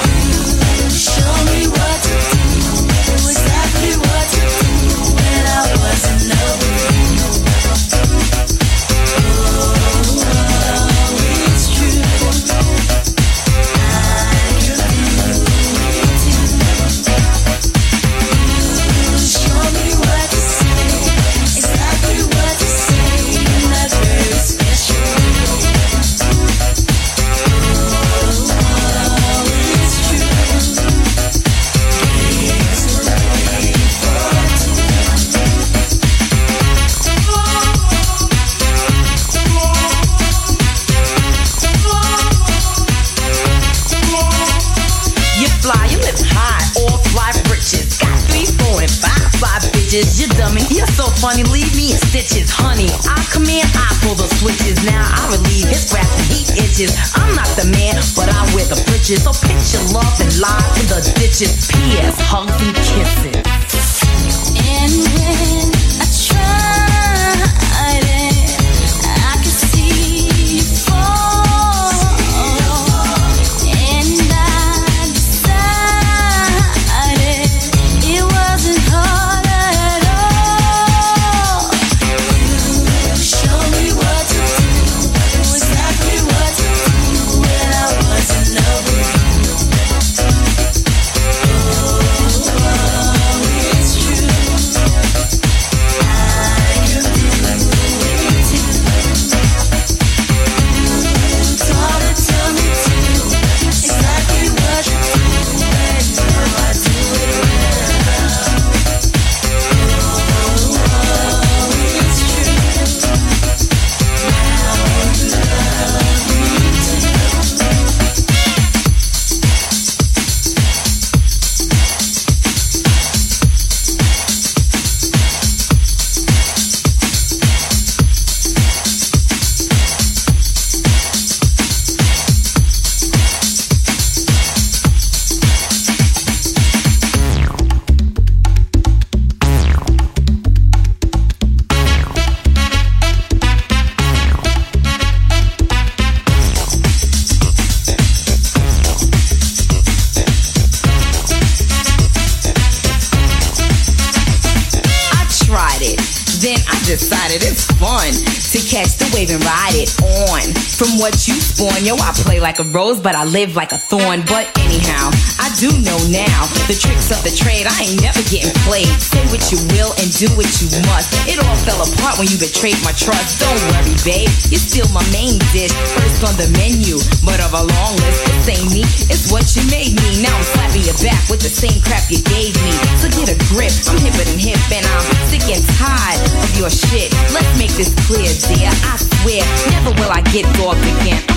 Show me what do, exactly what to do when I was in love you. Bitches. You dummy, you're so funny. Leave me in stitches, honey. I come in, I pull the switches. Now I relieve his graph and he itches. I'm not the man, but I wear the britches. So pitch your love and lie to the ditches. P.S. Hugs and kisses. And when spawn, yo, I play like a rose, but I live like a thorn. But anyhow, I do know now the tricks of the trade. I ain't never getting played. Say what you will and do what you must. It all fell apart when you betrayed my trust. Don't worry, babe, you're still my main dish. First on the menu, but of a long list. This ain't me, it's what you made me. Now I'm slapping your back with the same crap you gave me. So get a grip, I'm hipper than hip, and I'm sick and tired of your shit. Let's make this clear, dear. I swear, never will I get bored again.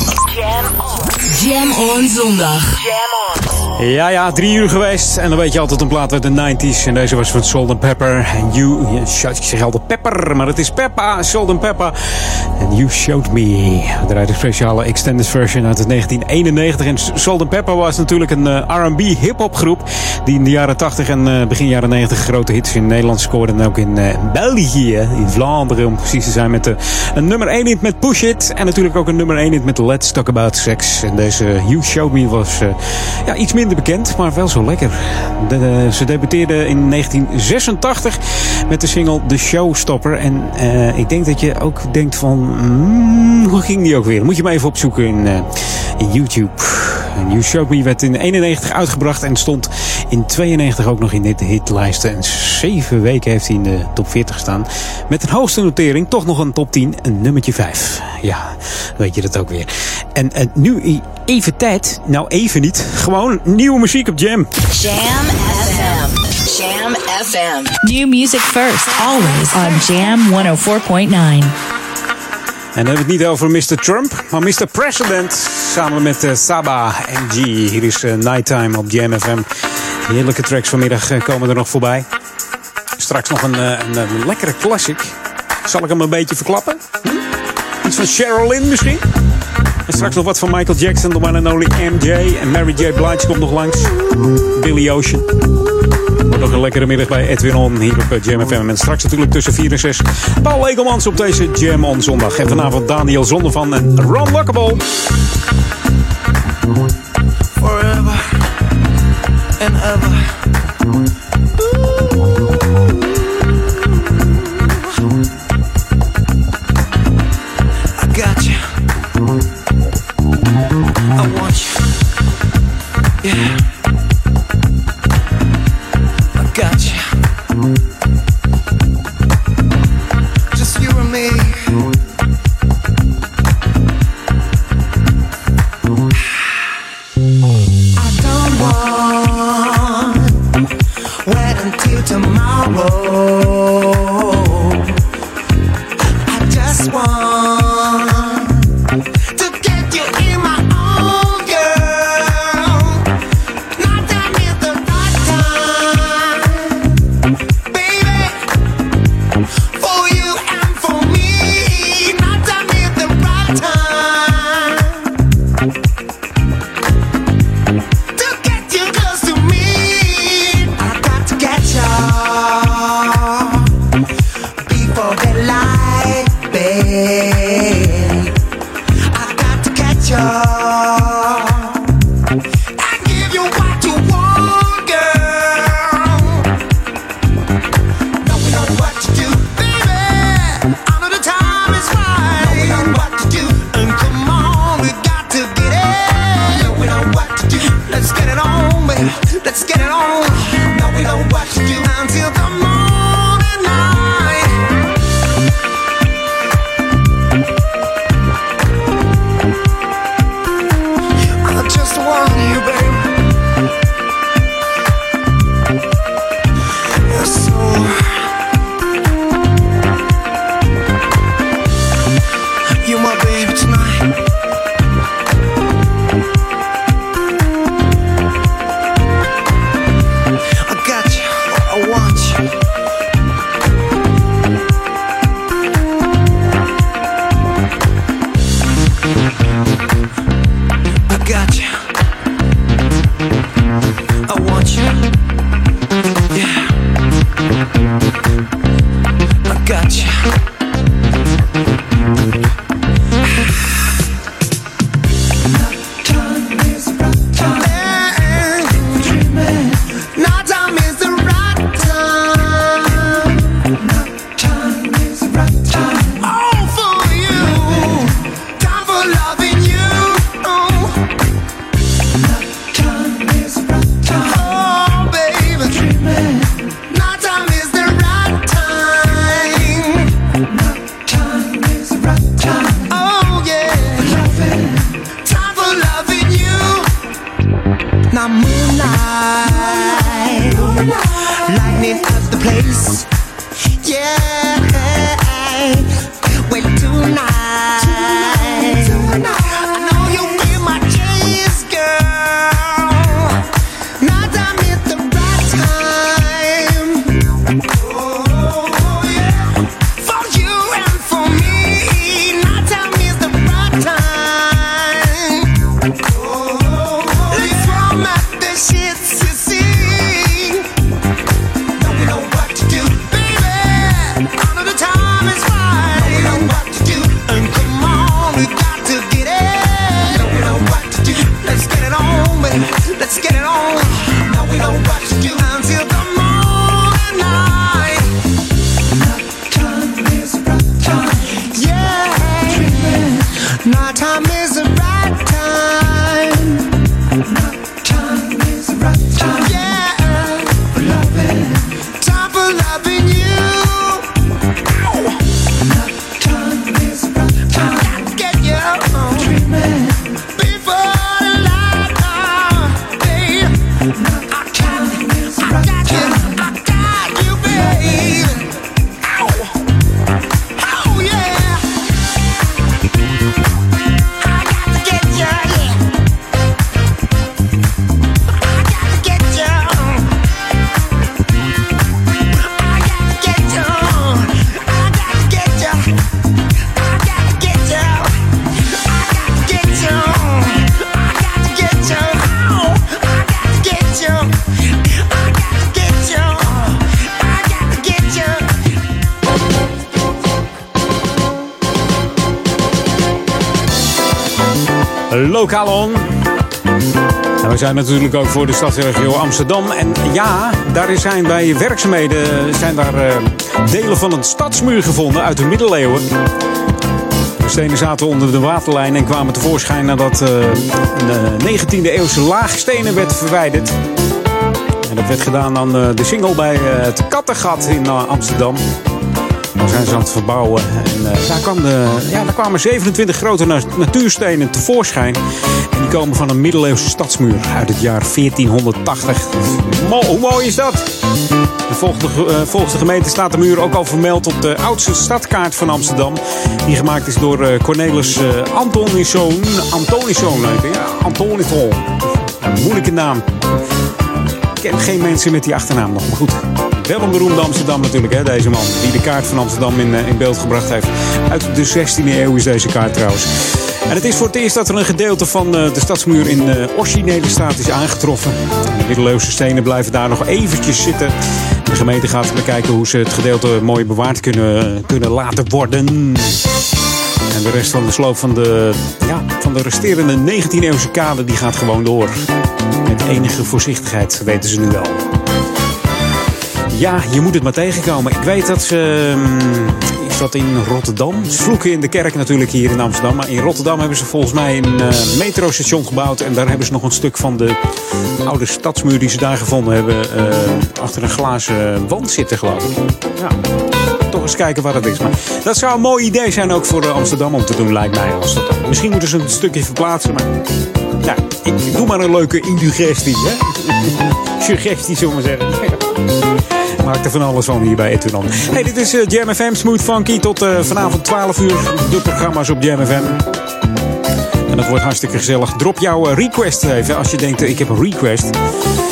made for two. Jam. Jam on zondag. Ja, ja, drie uur geweest. En dan weet je altijd een plaat uit de 90s. En deze was van Salt Pepper. En you, ja, ik zeg altijd Pepper, maar het is Peppa, Salt and Pepper. You Showed Me. Draait een speciale extended version uit het 1991. En Salt Pepper was natuurlijk een eh, R&B hip-hop groep. Die in de jaren 80 en eh, begin jaren 90 grote hits in Nederland scoorde. En ook in eh, België, in Vlaanderen om precies te zijn. Met een nummer 1 hit met Push It. En natuurlijk ook een nummer 1 hit met Let's Talk About Sex. En deze You Showed Me was ja, iets minder bekend, maar wel zo lekker. Ze debuteerde in 1986 met de single The Showstopper. En ik denk dat je ook denkt van, mm, hoe ging die ook weer? Moet je maar even opzoeken in, eh, in YouTube. You Showed Me werd in 91 uitgebracht en stond in 92 ook nog in dit hitlijsten. En zeven weken heeft hij in de top 40 gestaan. Met een hoogste notering, toch nog een top 10, een nummertje 5. Ja, weet je dat ook weer. En, en nu even tijd, nou even niet, gewoon nieuwe muziek op Jam. Jam FM. Jam FM. New music first, always on Jam 104.9. En dan hebben we het niet over Mr. Trump, maar Mr. President. Samen met eh, Saba en G. Hier is eh, Nighttime op Jam FM. Heerlijke tracks vanmiddag eh, komen er nog voorbij. Straks nog een, een, lekkere classic. Zal ik hem een beetje verklappen? Hm? Iets van Sherilyn misschien? En straks nog wat van Michael Jackson, The One and Only MJ. En Mary J. Blige komt nog langs. Billy Ocean. Nog een lekkere middag bij Edwin On hier op eh, Jam FM. En straks natuurlijk tussen 4 en 6 Paul Legelmans op deze Jam On zondag. En vanavond Daniel Zondervan en Ron Lockable. forever and ever. I got you. Yeah. I got you. En natuurlijk ook voor de stadsregio Amsterdam. En ja, daar zijn bij werkzaamheden zijn daar eh, delen van een stadsmuur gevonden uit de middeleeuwen. De stenen zaten onder de waterlijn en kwamen tevoorschijn nadat eh, een 19e eeuwse laag stenen werd verwijderd. En dat werd gedaan aan eh, de singel bij het Kattengat in Amsterdam. Daar zijn ze aan het verbouwen. En daar, kwam de, ja, daar kwamen 27 grote na- natuurstenen tevoorschijn. Komen van een middeleeuwse stadsmuur uit het jaar 1480. Mo- hoe mooi is dat? De, ge- eh, volgens de gemeente staat de muur ook al vermeld op de oudste stadkaart van Amsterdam. Die gemaakt is door eh, Cornelis eh Antoniszoon. Antoniszoon hij, Ja. Een moeilijke naam. Ik ken geen mensen met die achternaam nog, maar goed. Wel een beroemde Amsterdam natuurlijk, hè, deze man. Die de kaart van Amsterdam in, in beeld gebracht heeft. Uit de 16e eeuw is deze kaart trouwens. En het is voor het eerst dat er een gedeelte van eh, de stadsmuur in de originele staat is aangetroffen. De middeleeuwse stenen blijven daar nog eventjes zitten. De gemeente gaat bekijken hoe ze het gedeelte mooi bewaard kunnen, kunnen laten worden. En de rest van de sloop van de, ja, van de resterende 19e-eeuwse kade die gaat gewoon door. Met enige voorzichtigheid, weten ze nu wel. Ja, je moet het maar tegenkomen. Ik weet dat ze. Dat in Rotterdam? Vloeken in de kerk natuurlijk hier in Amsterdam. Maar in Rotterdam hebben ze volgens mij een eh, metrostation gebouwd. En daar hebben ze nog een stuk van de oude stadsmuur die ze daar gevonden hebben. eh, achter een glazen wand zitten, geloof ik. Ja, toch eens kijken wat het is. Maar dat zou een mooi idee zijn ook voor eh, Amsterdam om te doen, lijkt mij. Als dat, misschien moeten ze een stukje verplaatsen. Maar ja, ik doe maar een leuke indigestie. Hè? Suggestie, zullen we zeggen. Maak er van alles van hier bij Eternal. Hey, dit is eh, Jam FM Smooth Funky. Tot eh, vanavond 12 uur. De programma's op Jam FM. En dat wordt hartstikke gezellig. Drop jouw eh, request even. Als je denkt, ik heb een request.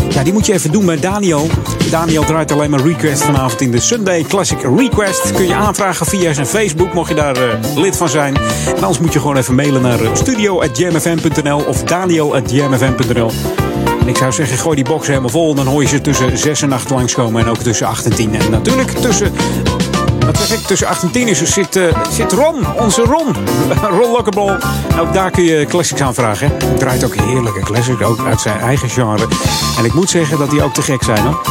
Ja, die moet je even doen bij Daniel. Daniel draait alleen maar request vanavond in de Sunday Classic Request. Kun je aanvragen via zijn Facebook, mocht je daar lid van zijn. Anders moet je gewoon even mailen naar studio.jamfm.nl of daniel.jamfm.nl. En ik zou zeggen, gooi die box helemaal vol. Dan hoor je ze tussen 6 en 8 langskomen. En ook tussen 8 en 10. En natuurlijk tussen... Wat zeg ik? Tussen 8 en 10 is, er zit, eh, zit Ron, onze Ron. Ron Lockable. Ook daar kun je classics aanvragen. Hè? Hij draait ook heerlijke classics, ook uit zijn eigen genre. En ik moet zeggen dat die ook te gek zijn. Hoor.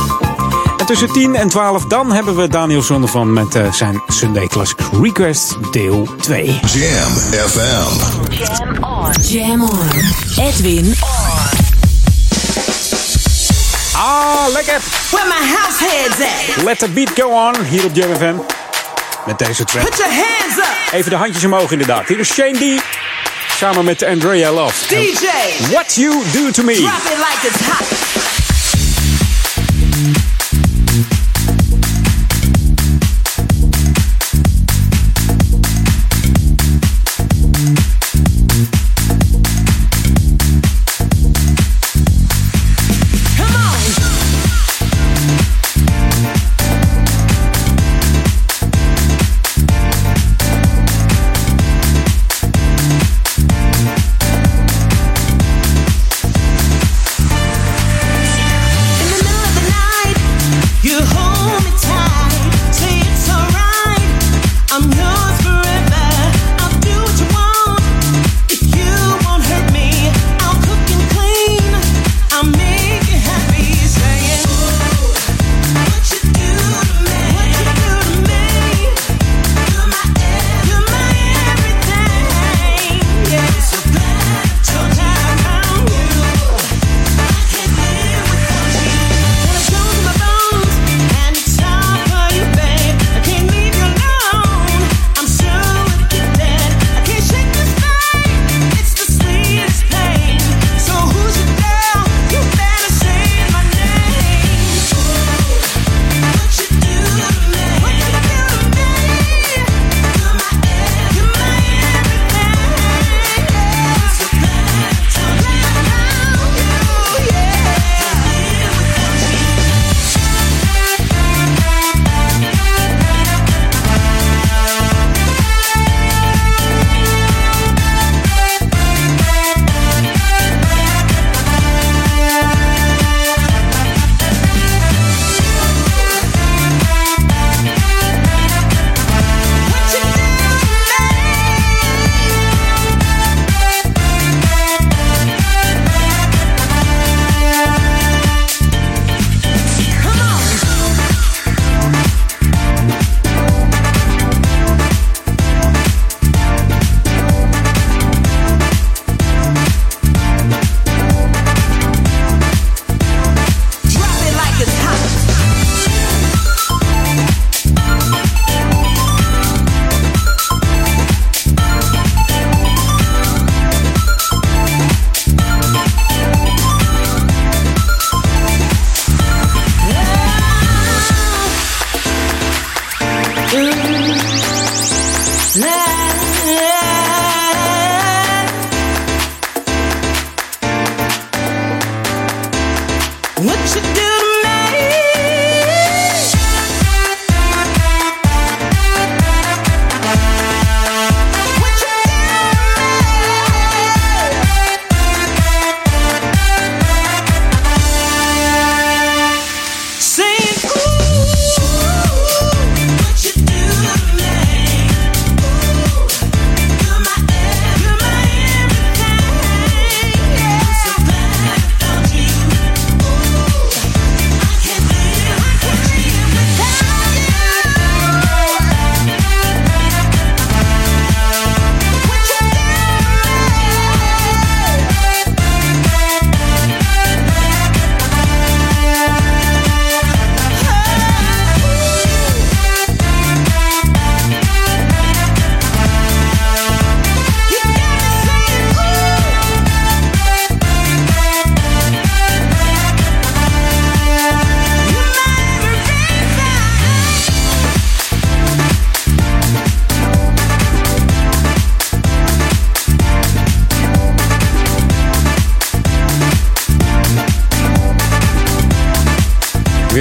En tussen 10 en 12 dan hebben we Daniel Zondervan met eh, zijn Sunday Classics Request deel 2. Jam FM. Jam on. Jam on. Edwin on. Ah, lekker. Where my house heads at? Let the beat go on, hier op Jam FM. Met deze track. Put your hands up. Even de handjes omhoog inderdaad. Hier is Shane D. Samen met Andrea Love. DJ. What You Do To Me. Drop it like it's hot.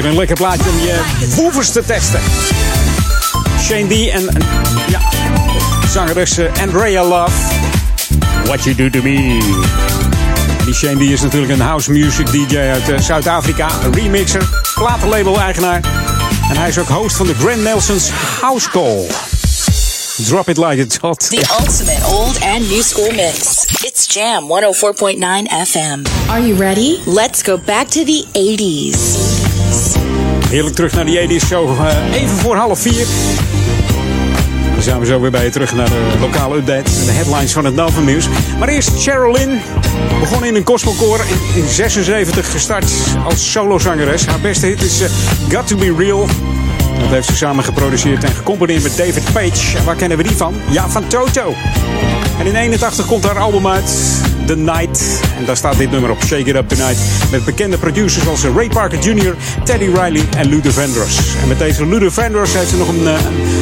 Een lekker plaatje om je boevers te testen. Shane D en, en ja, zangeres Andrea Love. What You Do To Me. Die Shane D is natuurlijk een house music DJ uit uh, Zuid-Afrika. Een remixer, platenlabel-eigenaar. En hij is ook host van de Grand Nelson's House Call. Drop it like it's hot. The ultimate old and new school mix. It's Jam 104.9 FM. Are you ready? Let's go back to the 80s. Heerlijk terug naar die 80s show. Uh, even voor half vier. Dan zijn we zo weer bij je terug naar de lokale update. De headlines van het Novum Nieuws. Maar eerst Sherilyn. Begon in een gospelkoor. In, in 76 gestart als solozangeres. Haar beste hit is uh, Got To Be Real. Dat heeft ze samen geproduceerd en gecomponeerd met David Page. En waar kennen we die van? Ja, van Toto. En in 81 komt haar album uit, The Night. En daar staat dit nummer op, Shake It Up Tonight. Met bekende producers als Ray Parker Jr., Teddy Riley en Luther Vandross. En met deze Luther Vandross heeft ze nog een, eh,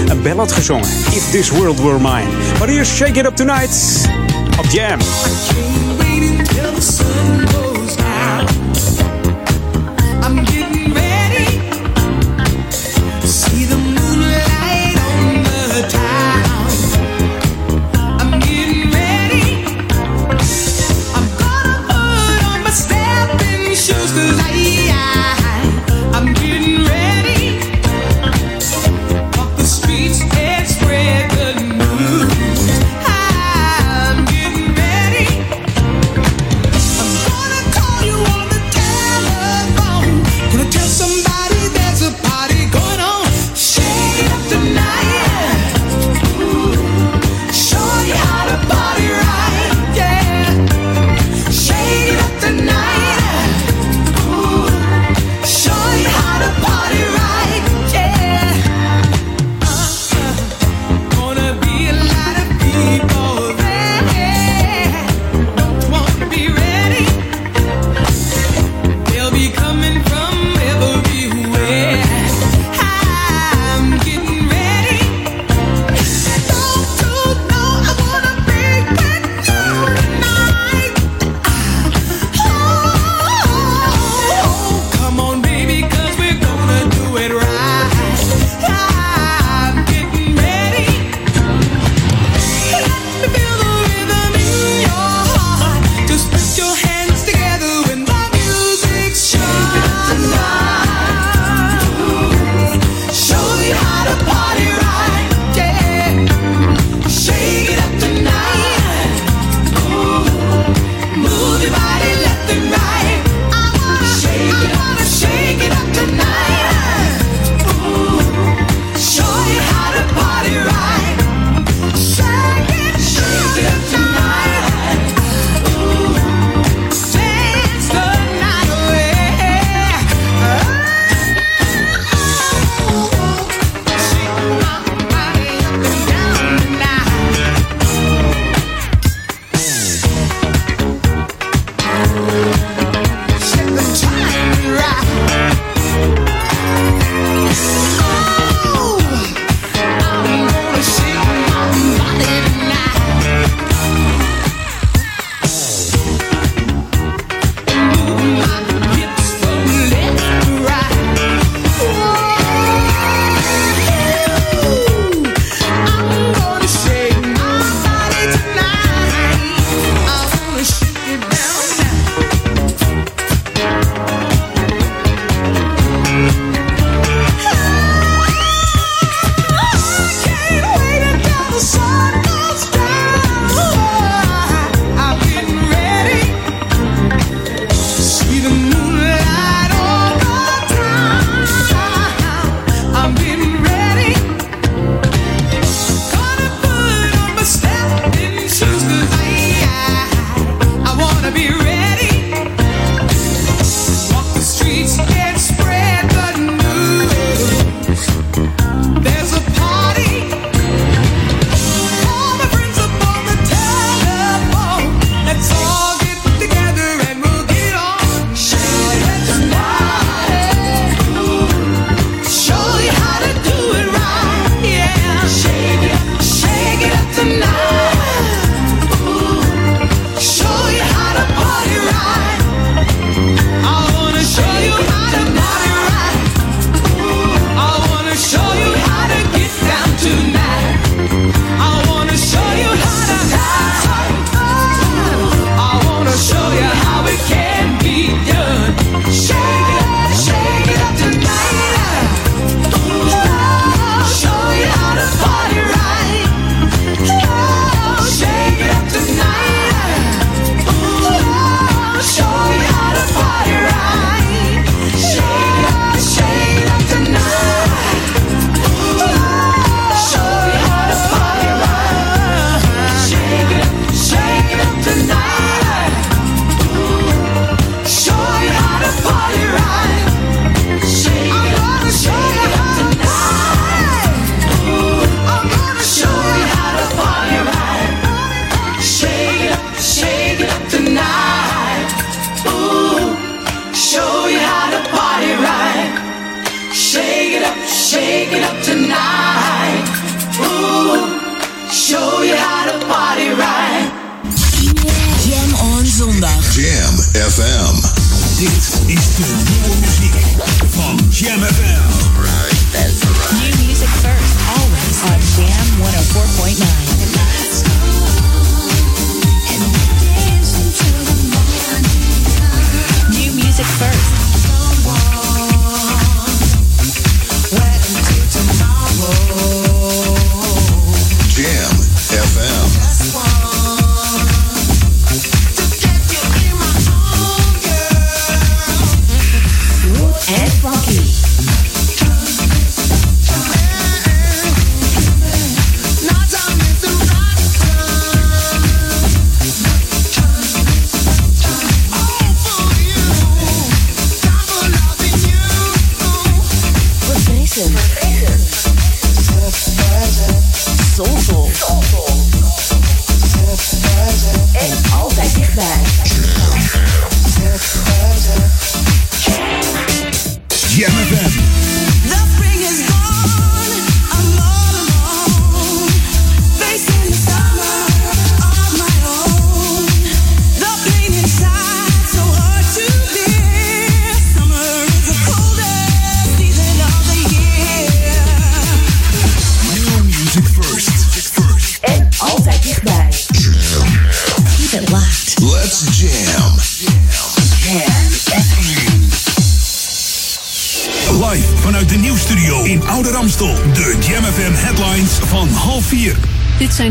een ballad gezongen. If This World Were Mine. Maar hier Shake It Up Tonight op Jam.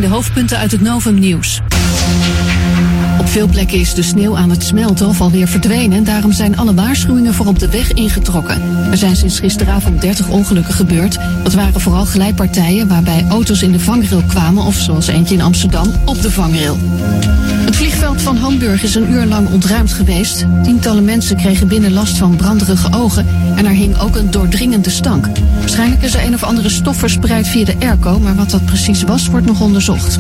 De hoofdpunten uit het Novum Nieuws. Op veel plekken is de sneeuw aan het smelten of alweer verdwenen. En daarom zijn alle waarschuwingen voor op de weg ingetrokken. Er zijn sinds gisteravond 30 ongelukken gebeurd. Dat waren vooral glijpartijen waarbij auto's in de vangrail kwamen... of zoals eentje in Amsterdam, op de vangrail. Het vliegveld van Hamburg is een uur lang ontruimd geweest. Tientallen mensen kregen binnen last van branderige ogen... en er hing ook een doordringende stank. Waarschijnlijk is er een of andere stof verspreid via de airco... maar wat dat precies was, wordt nog onderzocht.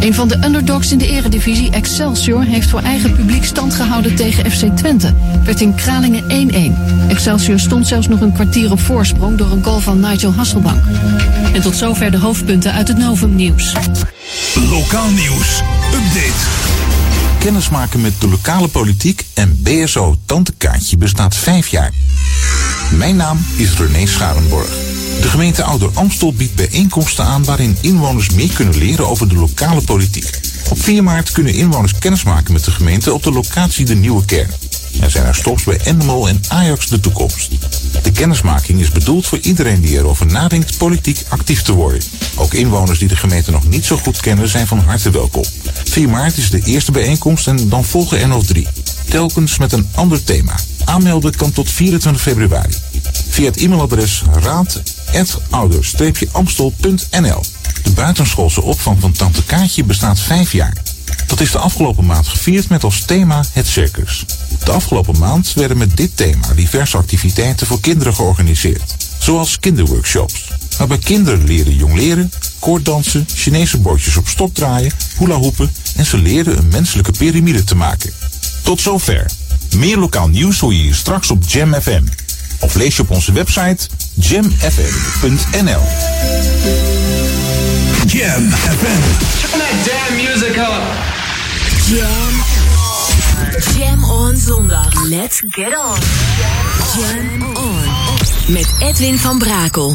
Een van de underdogs in de eredivisie, Excelsior... heeft voor eigen publiek stand gehouden tegen FC Twente. Werd in Kralingen 1-1. Excelsior stond zelfs nog een kwartier op voorsprong... door een goal van Nigel Hasselbank. En tot zover de hoofdpunten uit het Novum Nieuws. Lokaal nieuws. Update. Kennismaken met de lokale politiek en BSO Tante Kaatje bestaat vijf jaar. Mijn naam is René Scharenborg. De gemeente Ouder Amstel biedt bijeenkomsten aan waarin inwoners meer kunnen leren over de lokale politiek. Op 4 maart kunnen inwoners kennismaken met de gemeente op de locatie De Nieuwe Kern. Er zijn er stops bij Endemol en Ajax de toekomst. De kennismaking is bedoeld voor iedereen die erover nadenkt politiek actief te worden. Ook inwoners die de gemeente nog niet zo goed kennen zijn van harte welkom. 4 maart is de eerste bijeenkomst en dan volgen er nog drie. Telkens met een ander thema. Aanmelden kan tot 24 februari. Via het e-mailadres raad.ouder-amstel.nl De buitenschoolse opvang van Tante Kaatje bestaat vijf jaar. Dat is de afgelopen maand gevierd met als thema het circus. De afgelopen maand werden met dit thema diverse activiteiten voor kinderen georganiseerd. Zoals kinderworkshops, waarbij kinderen leren jong leren, koorddansen, Chinese bordjes op stok draaien, hula hoepen en ze leren een menselijke piramide te maken. Tot zover. Meer lokaal nieuws hoor je hier straks op Jam FM. Of lees je op onze website jamfm.nl. Jam FM. Turn that damn music up. Jam. Jam on zondag. Let's get on. Jam on. Met Edwin van Brakel.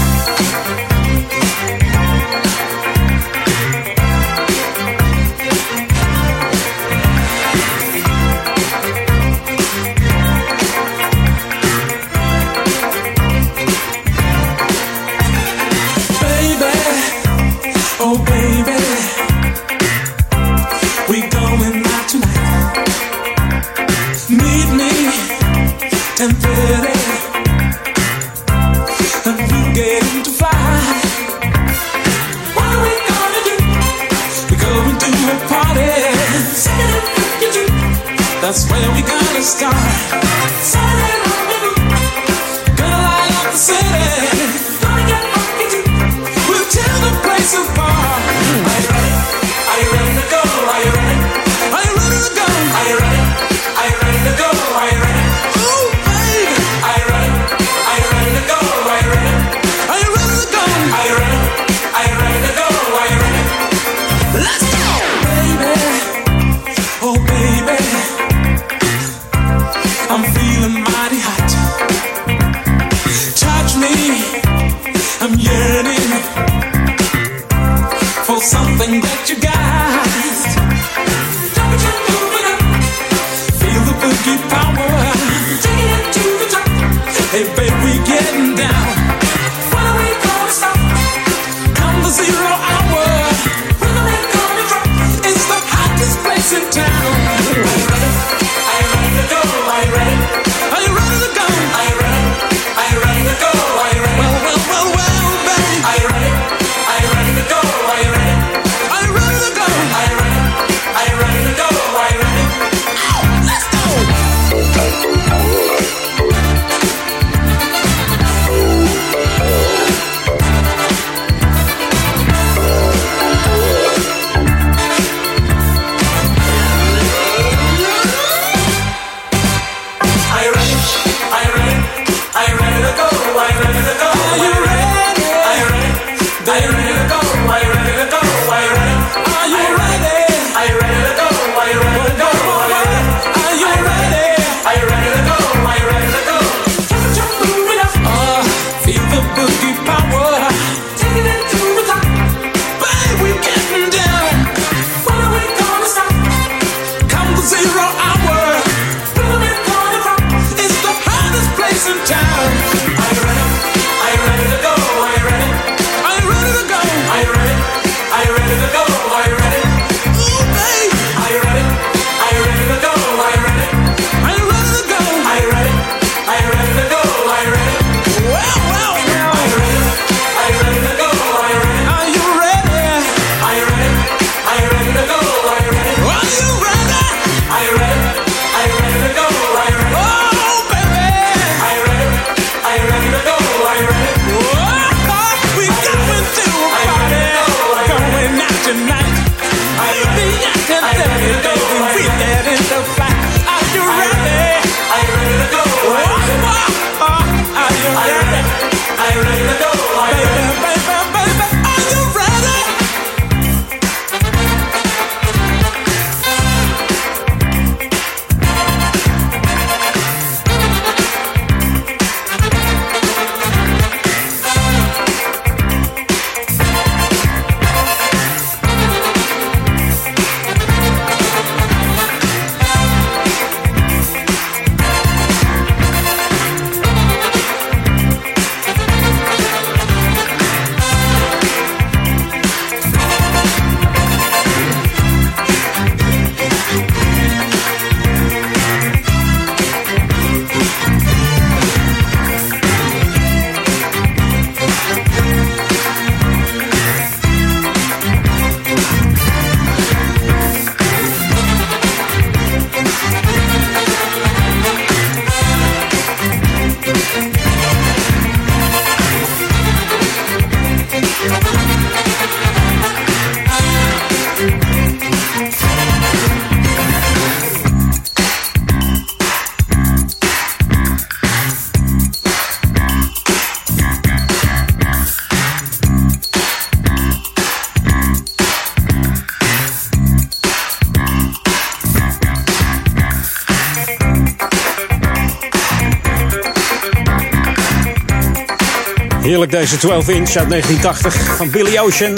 Deze 12 inch uit 1980 van Billy Ocean.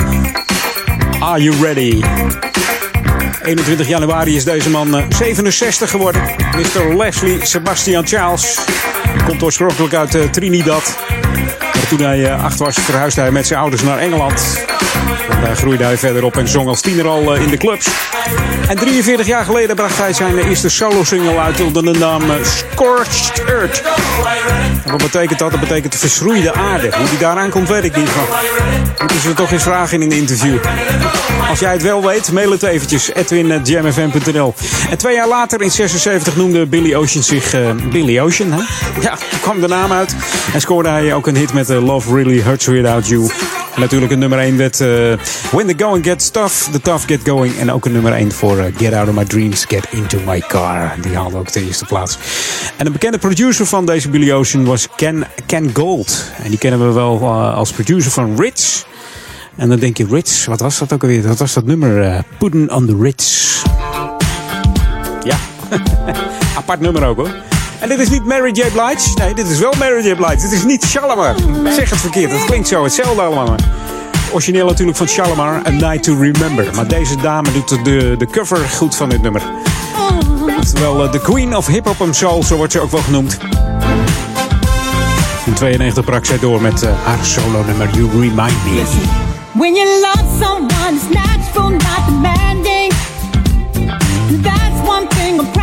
Are you ready? 21 januari is deze man eh, 67 geworden. Mr. Leslie Sebastian Charles. Komt oorspronkelijk uit eh, Trinidad. Toen hij eh, acht was, verhuisde hij met zijn ouders naar Engeland. En daar groeide hij verder op en zong als tiener al eh, in de clubs. En 43 jaar geleden bracht hij zijn eh, eerste solo-single uit onder de naam eh, Scorched Earth. Wat betekent dat? Dat betekent verschroeide aarde. Hoe die daaraan komt, weet ik niet. Moeten ze toch eens vragen in een interview. Als jij het wel weet, mail het eventjes. edwin.jamfm.nl En twee jaar later, in 76, noemde Billy Ocean zich eh, Billy Ocean. Hè? Ja, kwam de naam uit. En scoorde hij ook een hit met eh, Love Really Hurts Without You. En natuurlijk een nummer 1 werd uh, When the Going Gets Tough, The Tough Get Going. En ook een nummer 1 voor eh, Get Out of My Dreams, Get Into My Car. Die haalde ook de eerste plaats. En een bekende producer van deze Billy Ocean was Ken, Ken Gold. En die kennen we wel eh, als producer van Rich. En dan denk je, Rich, wat was dat ook alweer? Wat was dat nummer? Putting on the Ritz. Ja, apart nummer ook hoor. En dit is niet Mary J. Blige. Nee, dit is wel Mary J. Blige. Dit is niet Shalimar. Zeg het verkeerd, het klinkt zo hetzelfde allemaal. Origineel natuurlijk van Shalimar, A Night to Remember. Maar deze dame doet de, de cover goed van dit nummer. Wel de eh, Queen of Hip Hop and Soul, zo wordt ze ook wel genoemd. In 92 brak zij door met eh, haar solo nummer You Remind Me. When you love someone, it's natural, not demanding. That's one thing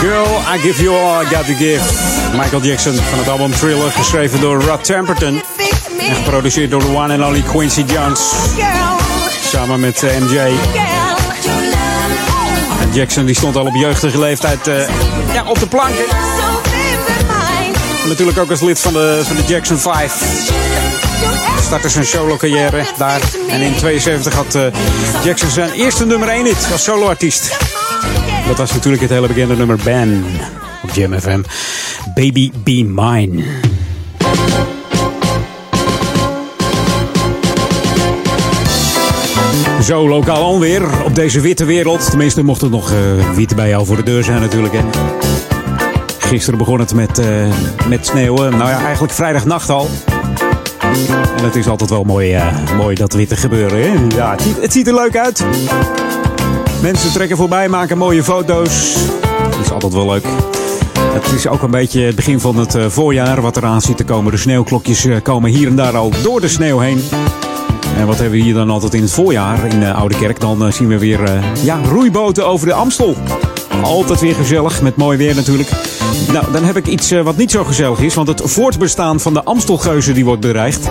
Girl, I give you all I got to give. Michael Jackson van het album Thriller, geschreven door Rod Temperton. En geproduceerd door de one and only Quincy Jones. Samen met eh, MJ. En Jackson die stond al op jeugdige leeftijd eh, ja, op de planken. Natuurlijk ook als lid van de, van de Jackson 5. Startte zijn solo carrière daar. En in 72 had eh, Jackson zijn eerste nummer 1 hit als soloartiest. Dat was natuurlijk het hele bekende nummer Ben op Jam. Baby Be Mine. Zo, lokaal onweer op deze witte wereld. Tenminste, mocht het nog eh wit bij jou voor de deur zijn natuurlijk. Gisteren begon het met, eh, met sneeuwen. Nou ja, eigenlijk vrijdagnacht al. En het is altijd wel mooi, eh, mooi dat witte gebeuren. Hè? Ja, het het ziet er leuk uit. Mensen trekken voorbij, maken mooie foto's. Dat is altijd wel leuk. Het is ook een beetje het begin van het eh, voorjaar wat eraan zit te komen. De sneeuwklokjes eh, komen hier en daar al door de sneeuw heen. En wat hebben we hier dan altijd in het voorjaar in de Oude Kerk? Dan eh, zien we weer ja, roeiboten over de Amstel. Altijd weer gezellig, met mooi weer natuurlijk. Nou, dan heb ik iets wat niet zo gezellig is. Want het voortbestaan van de Amstelgeuzen die wordt bedreigd.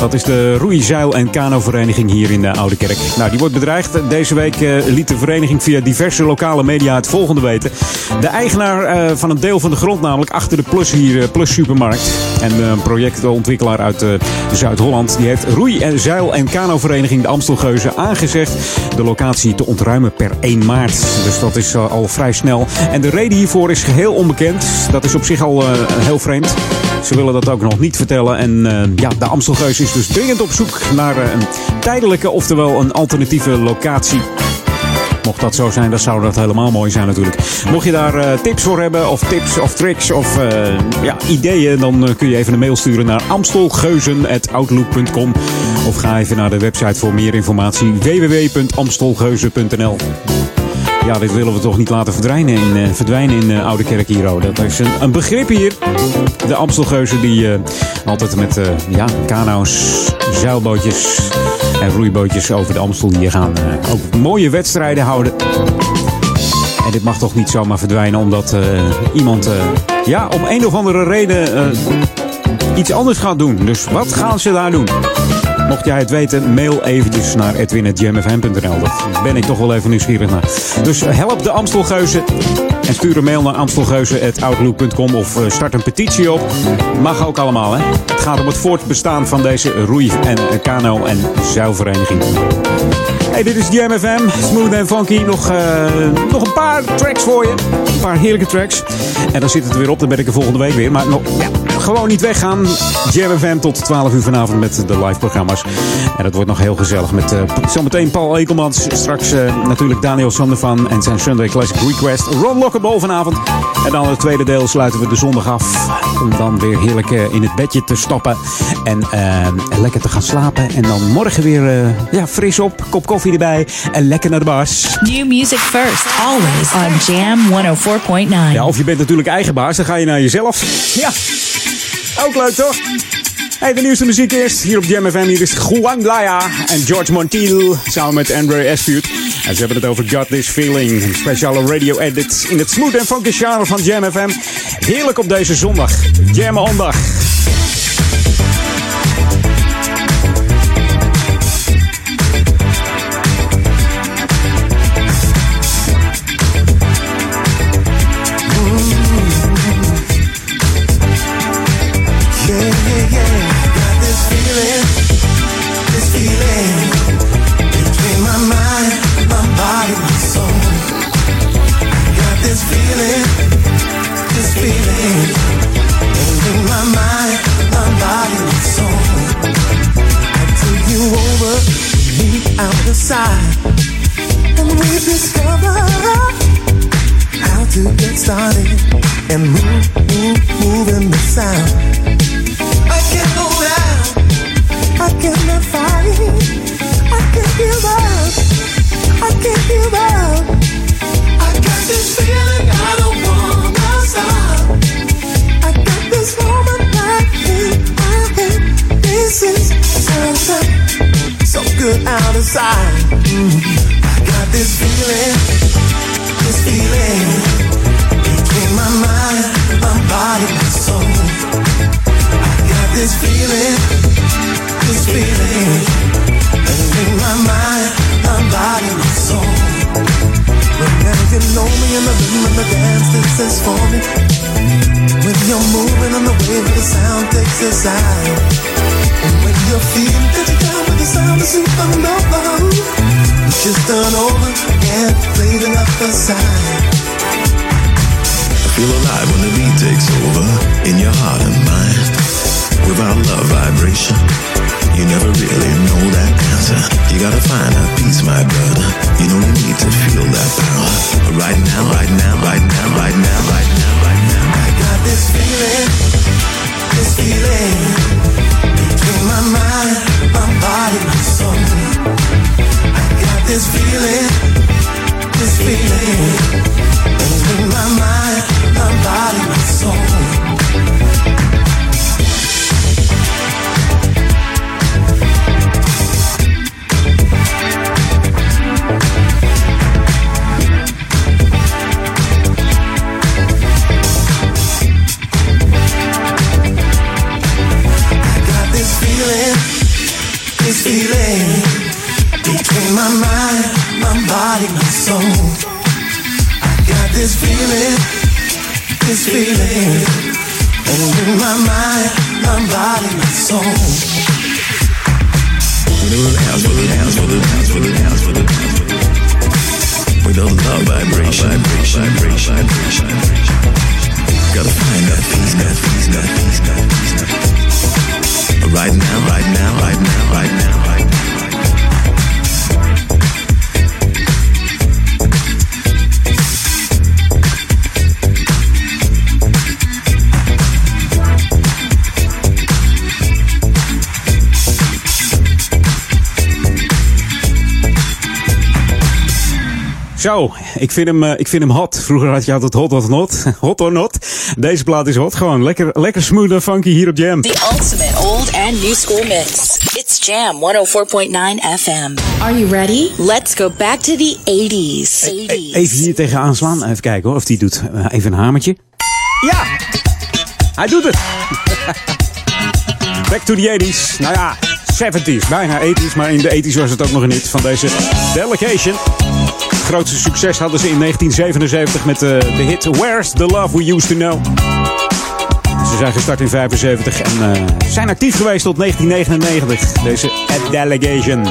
Dat is de roei, zeil en kanovereniging hier in de Oude Kerk. Nou, die wordt bedreigd. Deze week eh, liet de vereniging via diverse lokale media het volgende weten. De eigenaar eh, van een deel van de grond, namelijk achter de Plus hier, eh, Plus Supermarkt. En een projectontwikkelaar uit Zuid-Holland. Die heeft roei, en zeil en kanovereniging de Amstelgeuzen aangezegd de locatie te ontruimen per 1 maart. Dus dat is al vrij snel. En de reden hiervoor is geheel onbekend. Dat is op zich al heel vreemd. Ze willen dat ook nog niet vertellen. En eh, ja, de Amstelgeus is dus dringend op zoek naar eh, een tijdelijke, oftewel een alternatieve locatie. Mocht dat zo zijn, dan zou dat helemaal mooi zijn natuurlijk. Mocht je daar eh, tips voor hebben, of tips of tricks of ja, ideeën, dan kun je even een mail sturen naar amstelgeuzen.outlook.com. Of ga even naar de website voor meer informatie www.amstelgeuzen.nl. Ja, dit willen we toch niet laten verdwijnen in, eh, verdwijnen in eh, Oude Kerk hier. Dat is een, een begrip hier. De Amstelgeuzen die eh, altijd met ja, kano's, zeilbootjes en roeibootjes over de Amstel hier gaan. ook mooie wedstrijden houden. En dit mag toch niet zomaar verdwijnen omdat iemand ja, om een of andere reden iets anders gaat doen. Dus wat gaan ze daar doen? Mocht jij het weten, mail eventjes naar edwin.jamfm.nl. Daar ben ik toch wel even nieuwsgierig naar. Dus help de Amstelgeuzen en stuur een mail naar amstelgeuzen.outlook.com of eh, start een petitie op. Mag ook allemaal, hè? Het gaat om het voortbestaan van deze roei- en eh, kano- en zeilvereniging. Hey, dit is Jam FM. Smooth en funky. Nog, eh, nog een paar tracks voor je. Een paar heerlijke tracks. En dan zit het er weer op. Dan ben ik er volgende week weer. Maar nog, ja, gewoon niet weggaan. Jam FM tot 12 uur vanavond met de live programma's. En dat wordt nog heel gezellig. Met eh, zometeen Paul Ekelmans. Straks eh, natuurlijk Daniel Sandervan en zijn Sunday Classic Request. Ron Lockable vanavond. En dan het tweede deel sluiten we de zondag af. Om dan weer heerlijk eh, in het bedje te stappen. En lekker te gaan slapen. En dan morgen weer eh, ja, fris op. Kop koffie erbij. En lekker naar de bars. New music first, always on Jam 104.9. Ja, of je bent natuurlijk eigen baas. Dan ga je naar jezelf. Ja, ook leuk toch? Hey, de nieuwste muziek eerst. Hier op Jam FM. Hier is Juan Laya en George Montiel. Samen met Andre Espuut. En ze hebben het over Got This Feeling. Een speciale radio edit in het smooth en funky genre van Jam FM. Heerlijk op deze zondag. Jam ondag. Ik vind, hem, eh, ik vind hem hot. Vroeger had je altijd hot of not. Hot or not. Deze plaat is hot. Gewoon lekker, lekker smooth en funky hier op Jam. The ultimate old and new school mix. It's Jam 104.9 FM. Are you ready? Let's go back to the 80s. Even hier tegenaan slaan. Even kijken hoor, of die doet. Eh, Even een hamertje. Ja! Hij doet het! Back to the 80s. Nou ja, 70s, bijna 80s, maar in de 80s was het ook nog een hit van deze Delegation. Grootste succes hadden ze in 1977 met de, de hit Where's the Love We Used to Know. Ze zijn gestart in 75 en eh, zijn actief geweest tot 1999. Deze A Delegation.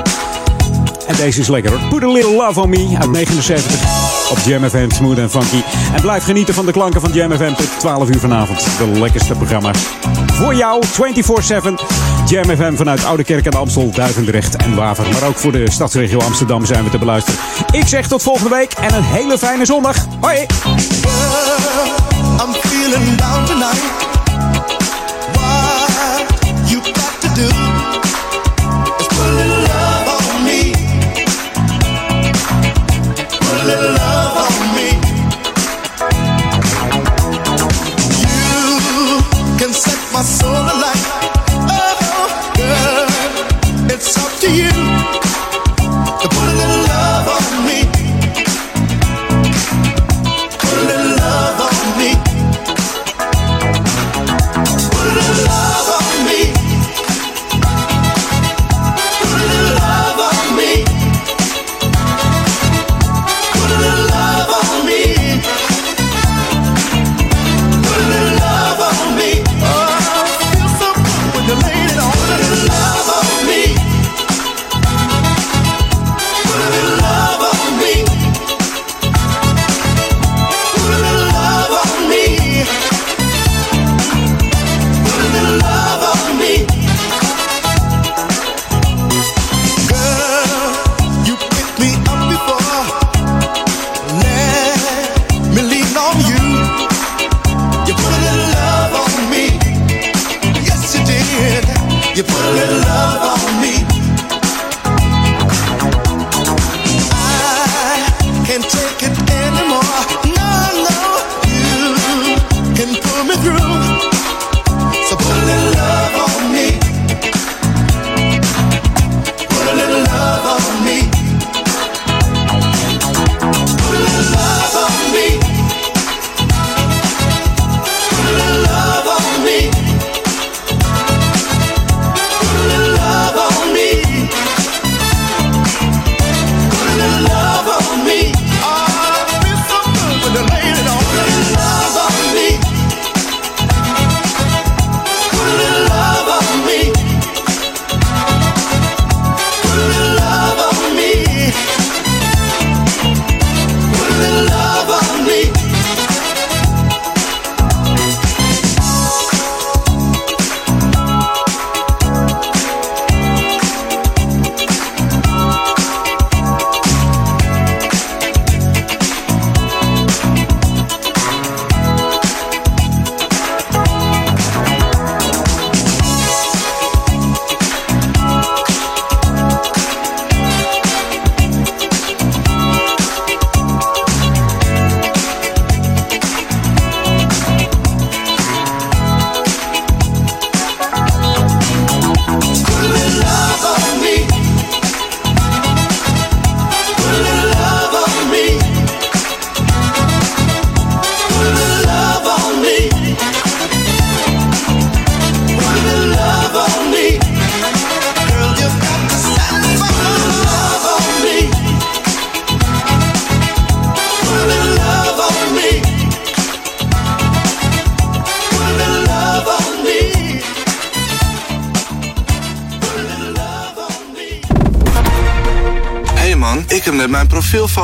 En deze is lekker hoor. Put a Little Love on Me uit 79 op Jam FM Smooth en Funky. En blijf genieten van de klanken van Jam FM tot 12 uur vanavond. De lekkerste programma voor jou 24-7. Jam FM vanuit Oude Kerk de Amstel, Duivendrecht en Waver. Maar ook voor de stadsregio Amsterdam zijn we te beluisteren. Ik zeg tot volgende week en een hele fijne zondag. Hoi! I'm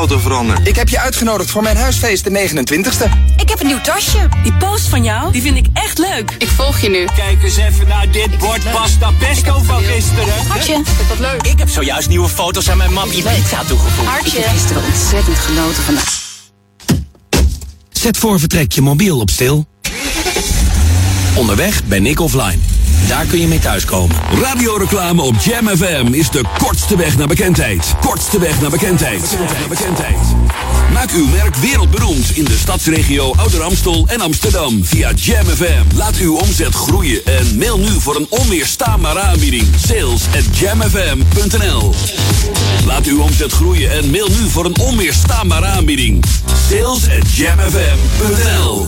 veranderd. Ik heb je uitgenodigd voor mijn huisfeest de 29ste. Ik heb een nieuw tasje. Die post van jou, die vind ik echt leuk. Ik volg je nu. Kijk eens even naar dit bord pasta pesto van gisteren. Hartje, vind dat leuk. Ik heb zojuist nieuwe foto's aan mijn mapje pizza toegevoegd. Hartje. Ik heb gisteren ontzettend genoten van. Zet voor vertrek je mobiel op stil. Onderweg ben ik offline. Daar kun je mee thuiskomen. Radioreclame op Jam FM is de kortste weg naar bekendheid. Kortste weg naar bekendheid. Naar bekendheid. Maak uw merk wereldberoemd in de stadsregio Ouder Amstel en Amsterdam via Jam FM. Laat uw omzet groeien en mail nu voor een onweerstaanbare aanbieding. Sales at jamfm.nl Laat uw omzet groeien en mail nu voor een onweerstaanbare aanbieding. Sales at jamfm.nl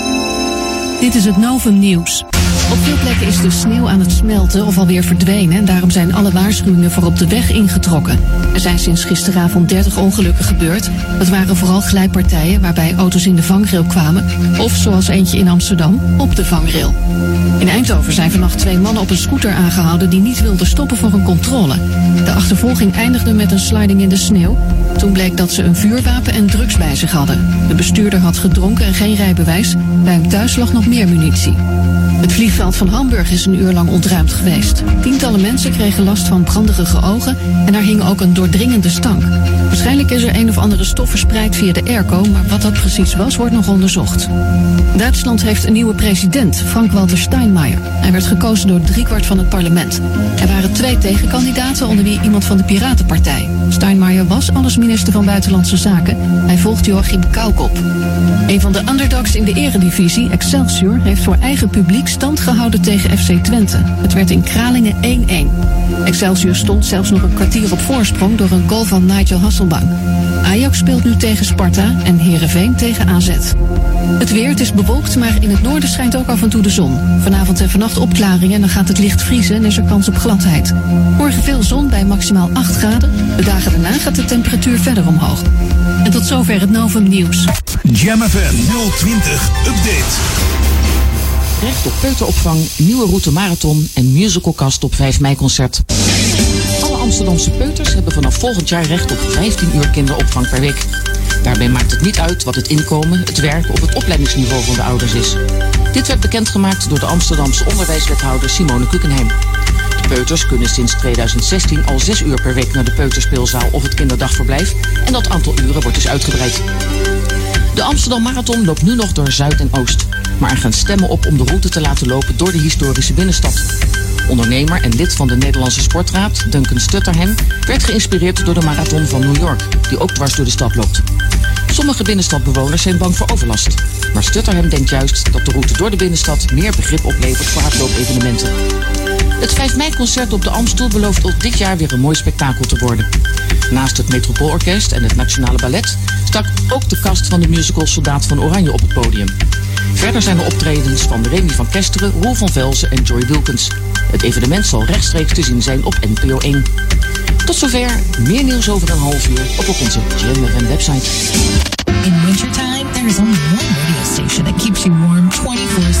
Dit is het Novum Nieuws. Op veel plekken is de sneeuw aan het smelten of alweer verdwenen en daarom zijn alle waarschuwingen voor op de weg ingetrokken. Er zijn sinds gisteravond 30 ongelukken gebeurd. Dat waren vooral glijpartijen waarbij auto's in de vangrail kwamen of zoals eentje in Amsterdam op de vangrail. In Eindhoven zijn vannacht twee mannen op een scooter aangehouden die niet wilden stoppen voor een controle. De achtervolging eindigde met een sliding in de sneeuw. Toen bleek dat ze een vuurwapen en drugs bij zich hadden. De bestuurder had gedronken en geen rijbewijs. Bij hem thuis lag nog meer munitie. Het vliegveld van Hamburg is een uur lang ontruimd geweest. Tientallen mensen kregen last van branderige ogen en er hing ook een doordringende stank. Waarschijnlijk is er een of andere stof verspreid via de airco, maar wat dat precies was, wordt nog onderzocht. Duitsland heeft een nieuwe president, Frank-Walter Steinmeier. Hij werd gekozen door driekwart van het parlement. Er waren twee tegenkandidaten, onder wie iemand van de Piratenpartij. Steinmeier was alles minister van Buitenlandse Zaken. Hij volgt Joachim Kaukop. Een van de underdogs in de eredivisie, Excelsior, heeft voor eigen publiek stand gehouden tegen FC Twente. Het werd in Kralingen 1-1. Excelsior stond zelfs nog een kwartier op voorsprong door een goal van Nigel Hasselbank. Ajax speelt nu tegen Sparta en Heerenveen tegen AZ. Het weer, het is bewolkt, maar in het noorden schijnt ook af en toe de zon. Vanavond en vannacht opklaringen en dan gaat het licht vriezen en is er kans op gladheid. Morgen veel zon bij maximaal 8 graden. De dagen daarna gaat de temperatuur verder omhoog. En tot zover het Novum Nieuws. Jam FM 020 Update. Recht op peuteropvang, nieuwe route marathon en musicalkast op 5 mei concert. Alle Amsterdamse peuters hebben vanaf volgend jaar recht op 15 uur kinderopvang per week. Daarbij maakt het niet uit wat het inkomen, het werk of het opleidingsniveau van de ouders is. Dit werd bekendgemaakt door de Amsterdamse onderwijswethouder Simone Kukenheim. De peuters kunnen sinds 2016 al 6 uur per week naar de peuterspeelzaal of het kinderdagverblijf en dat aantal uren wordt dus uitgebreid. De Amsterdam Marathon loopt nu nog door Zuid en Oost. Maar er gaan stemmen op om de route te laten lopen door de historische binnenstad. Ondernemer en lid van de Nederlandse Sportraad, Duncan Stutterhem, werd geïnspireerd door de marathon van New York, die ook dwars door de stad loopt. Sommige binnenstadbewoners zijn bang voor overlast. Maar Stutterhem denkt juist dat de route door de binnenstad meer begrip oplevert voor hardloopevenementen. Het 5 mei-concert op de Amstel belooft ook dit jaar weer een mooi spektakel te worden. Naast het Metropoolorkest en het Nationale Ballet stak ook de kast van de musical Soldaat van Oranje op het podium. Verder zijn er optredens van Remy van Kesteren, Roel van Velzen en Joy Wilkins. Het evenement zal rechtstreeks te zien zijn op NPO 1. Tot zover, meer nieuws over een half uur op onze FM website. In wintertime, is only one radio that keeps you warm 24-7.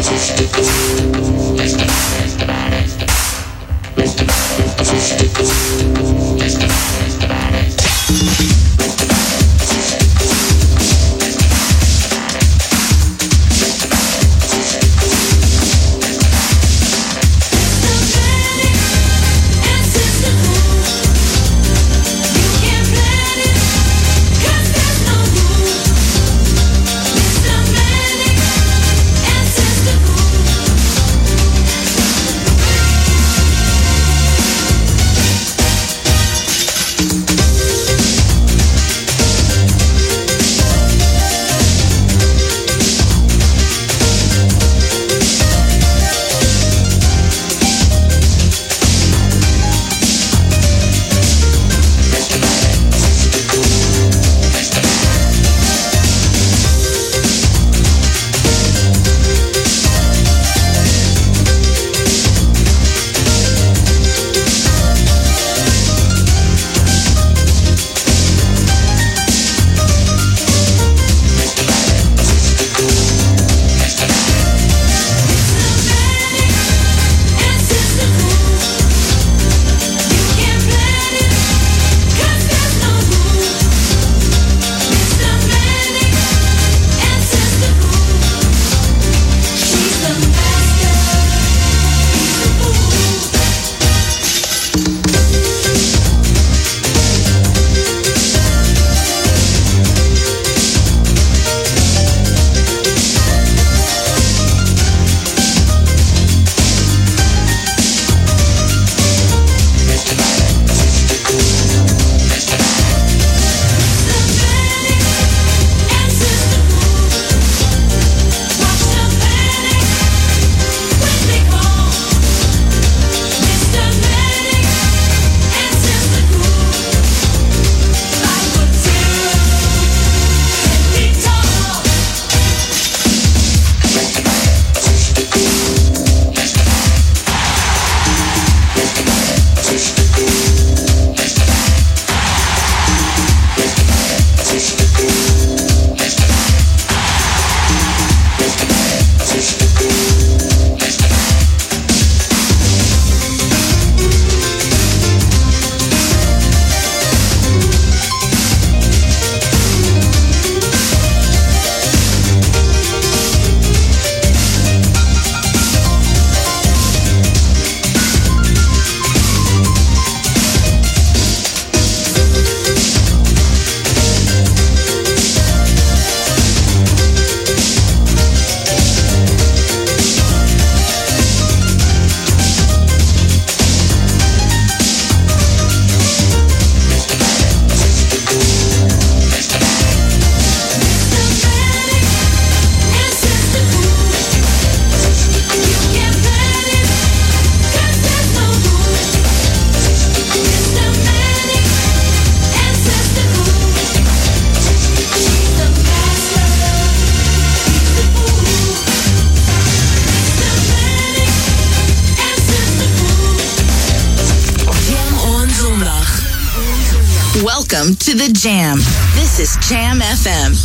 Systematic and FM.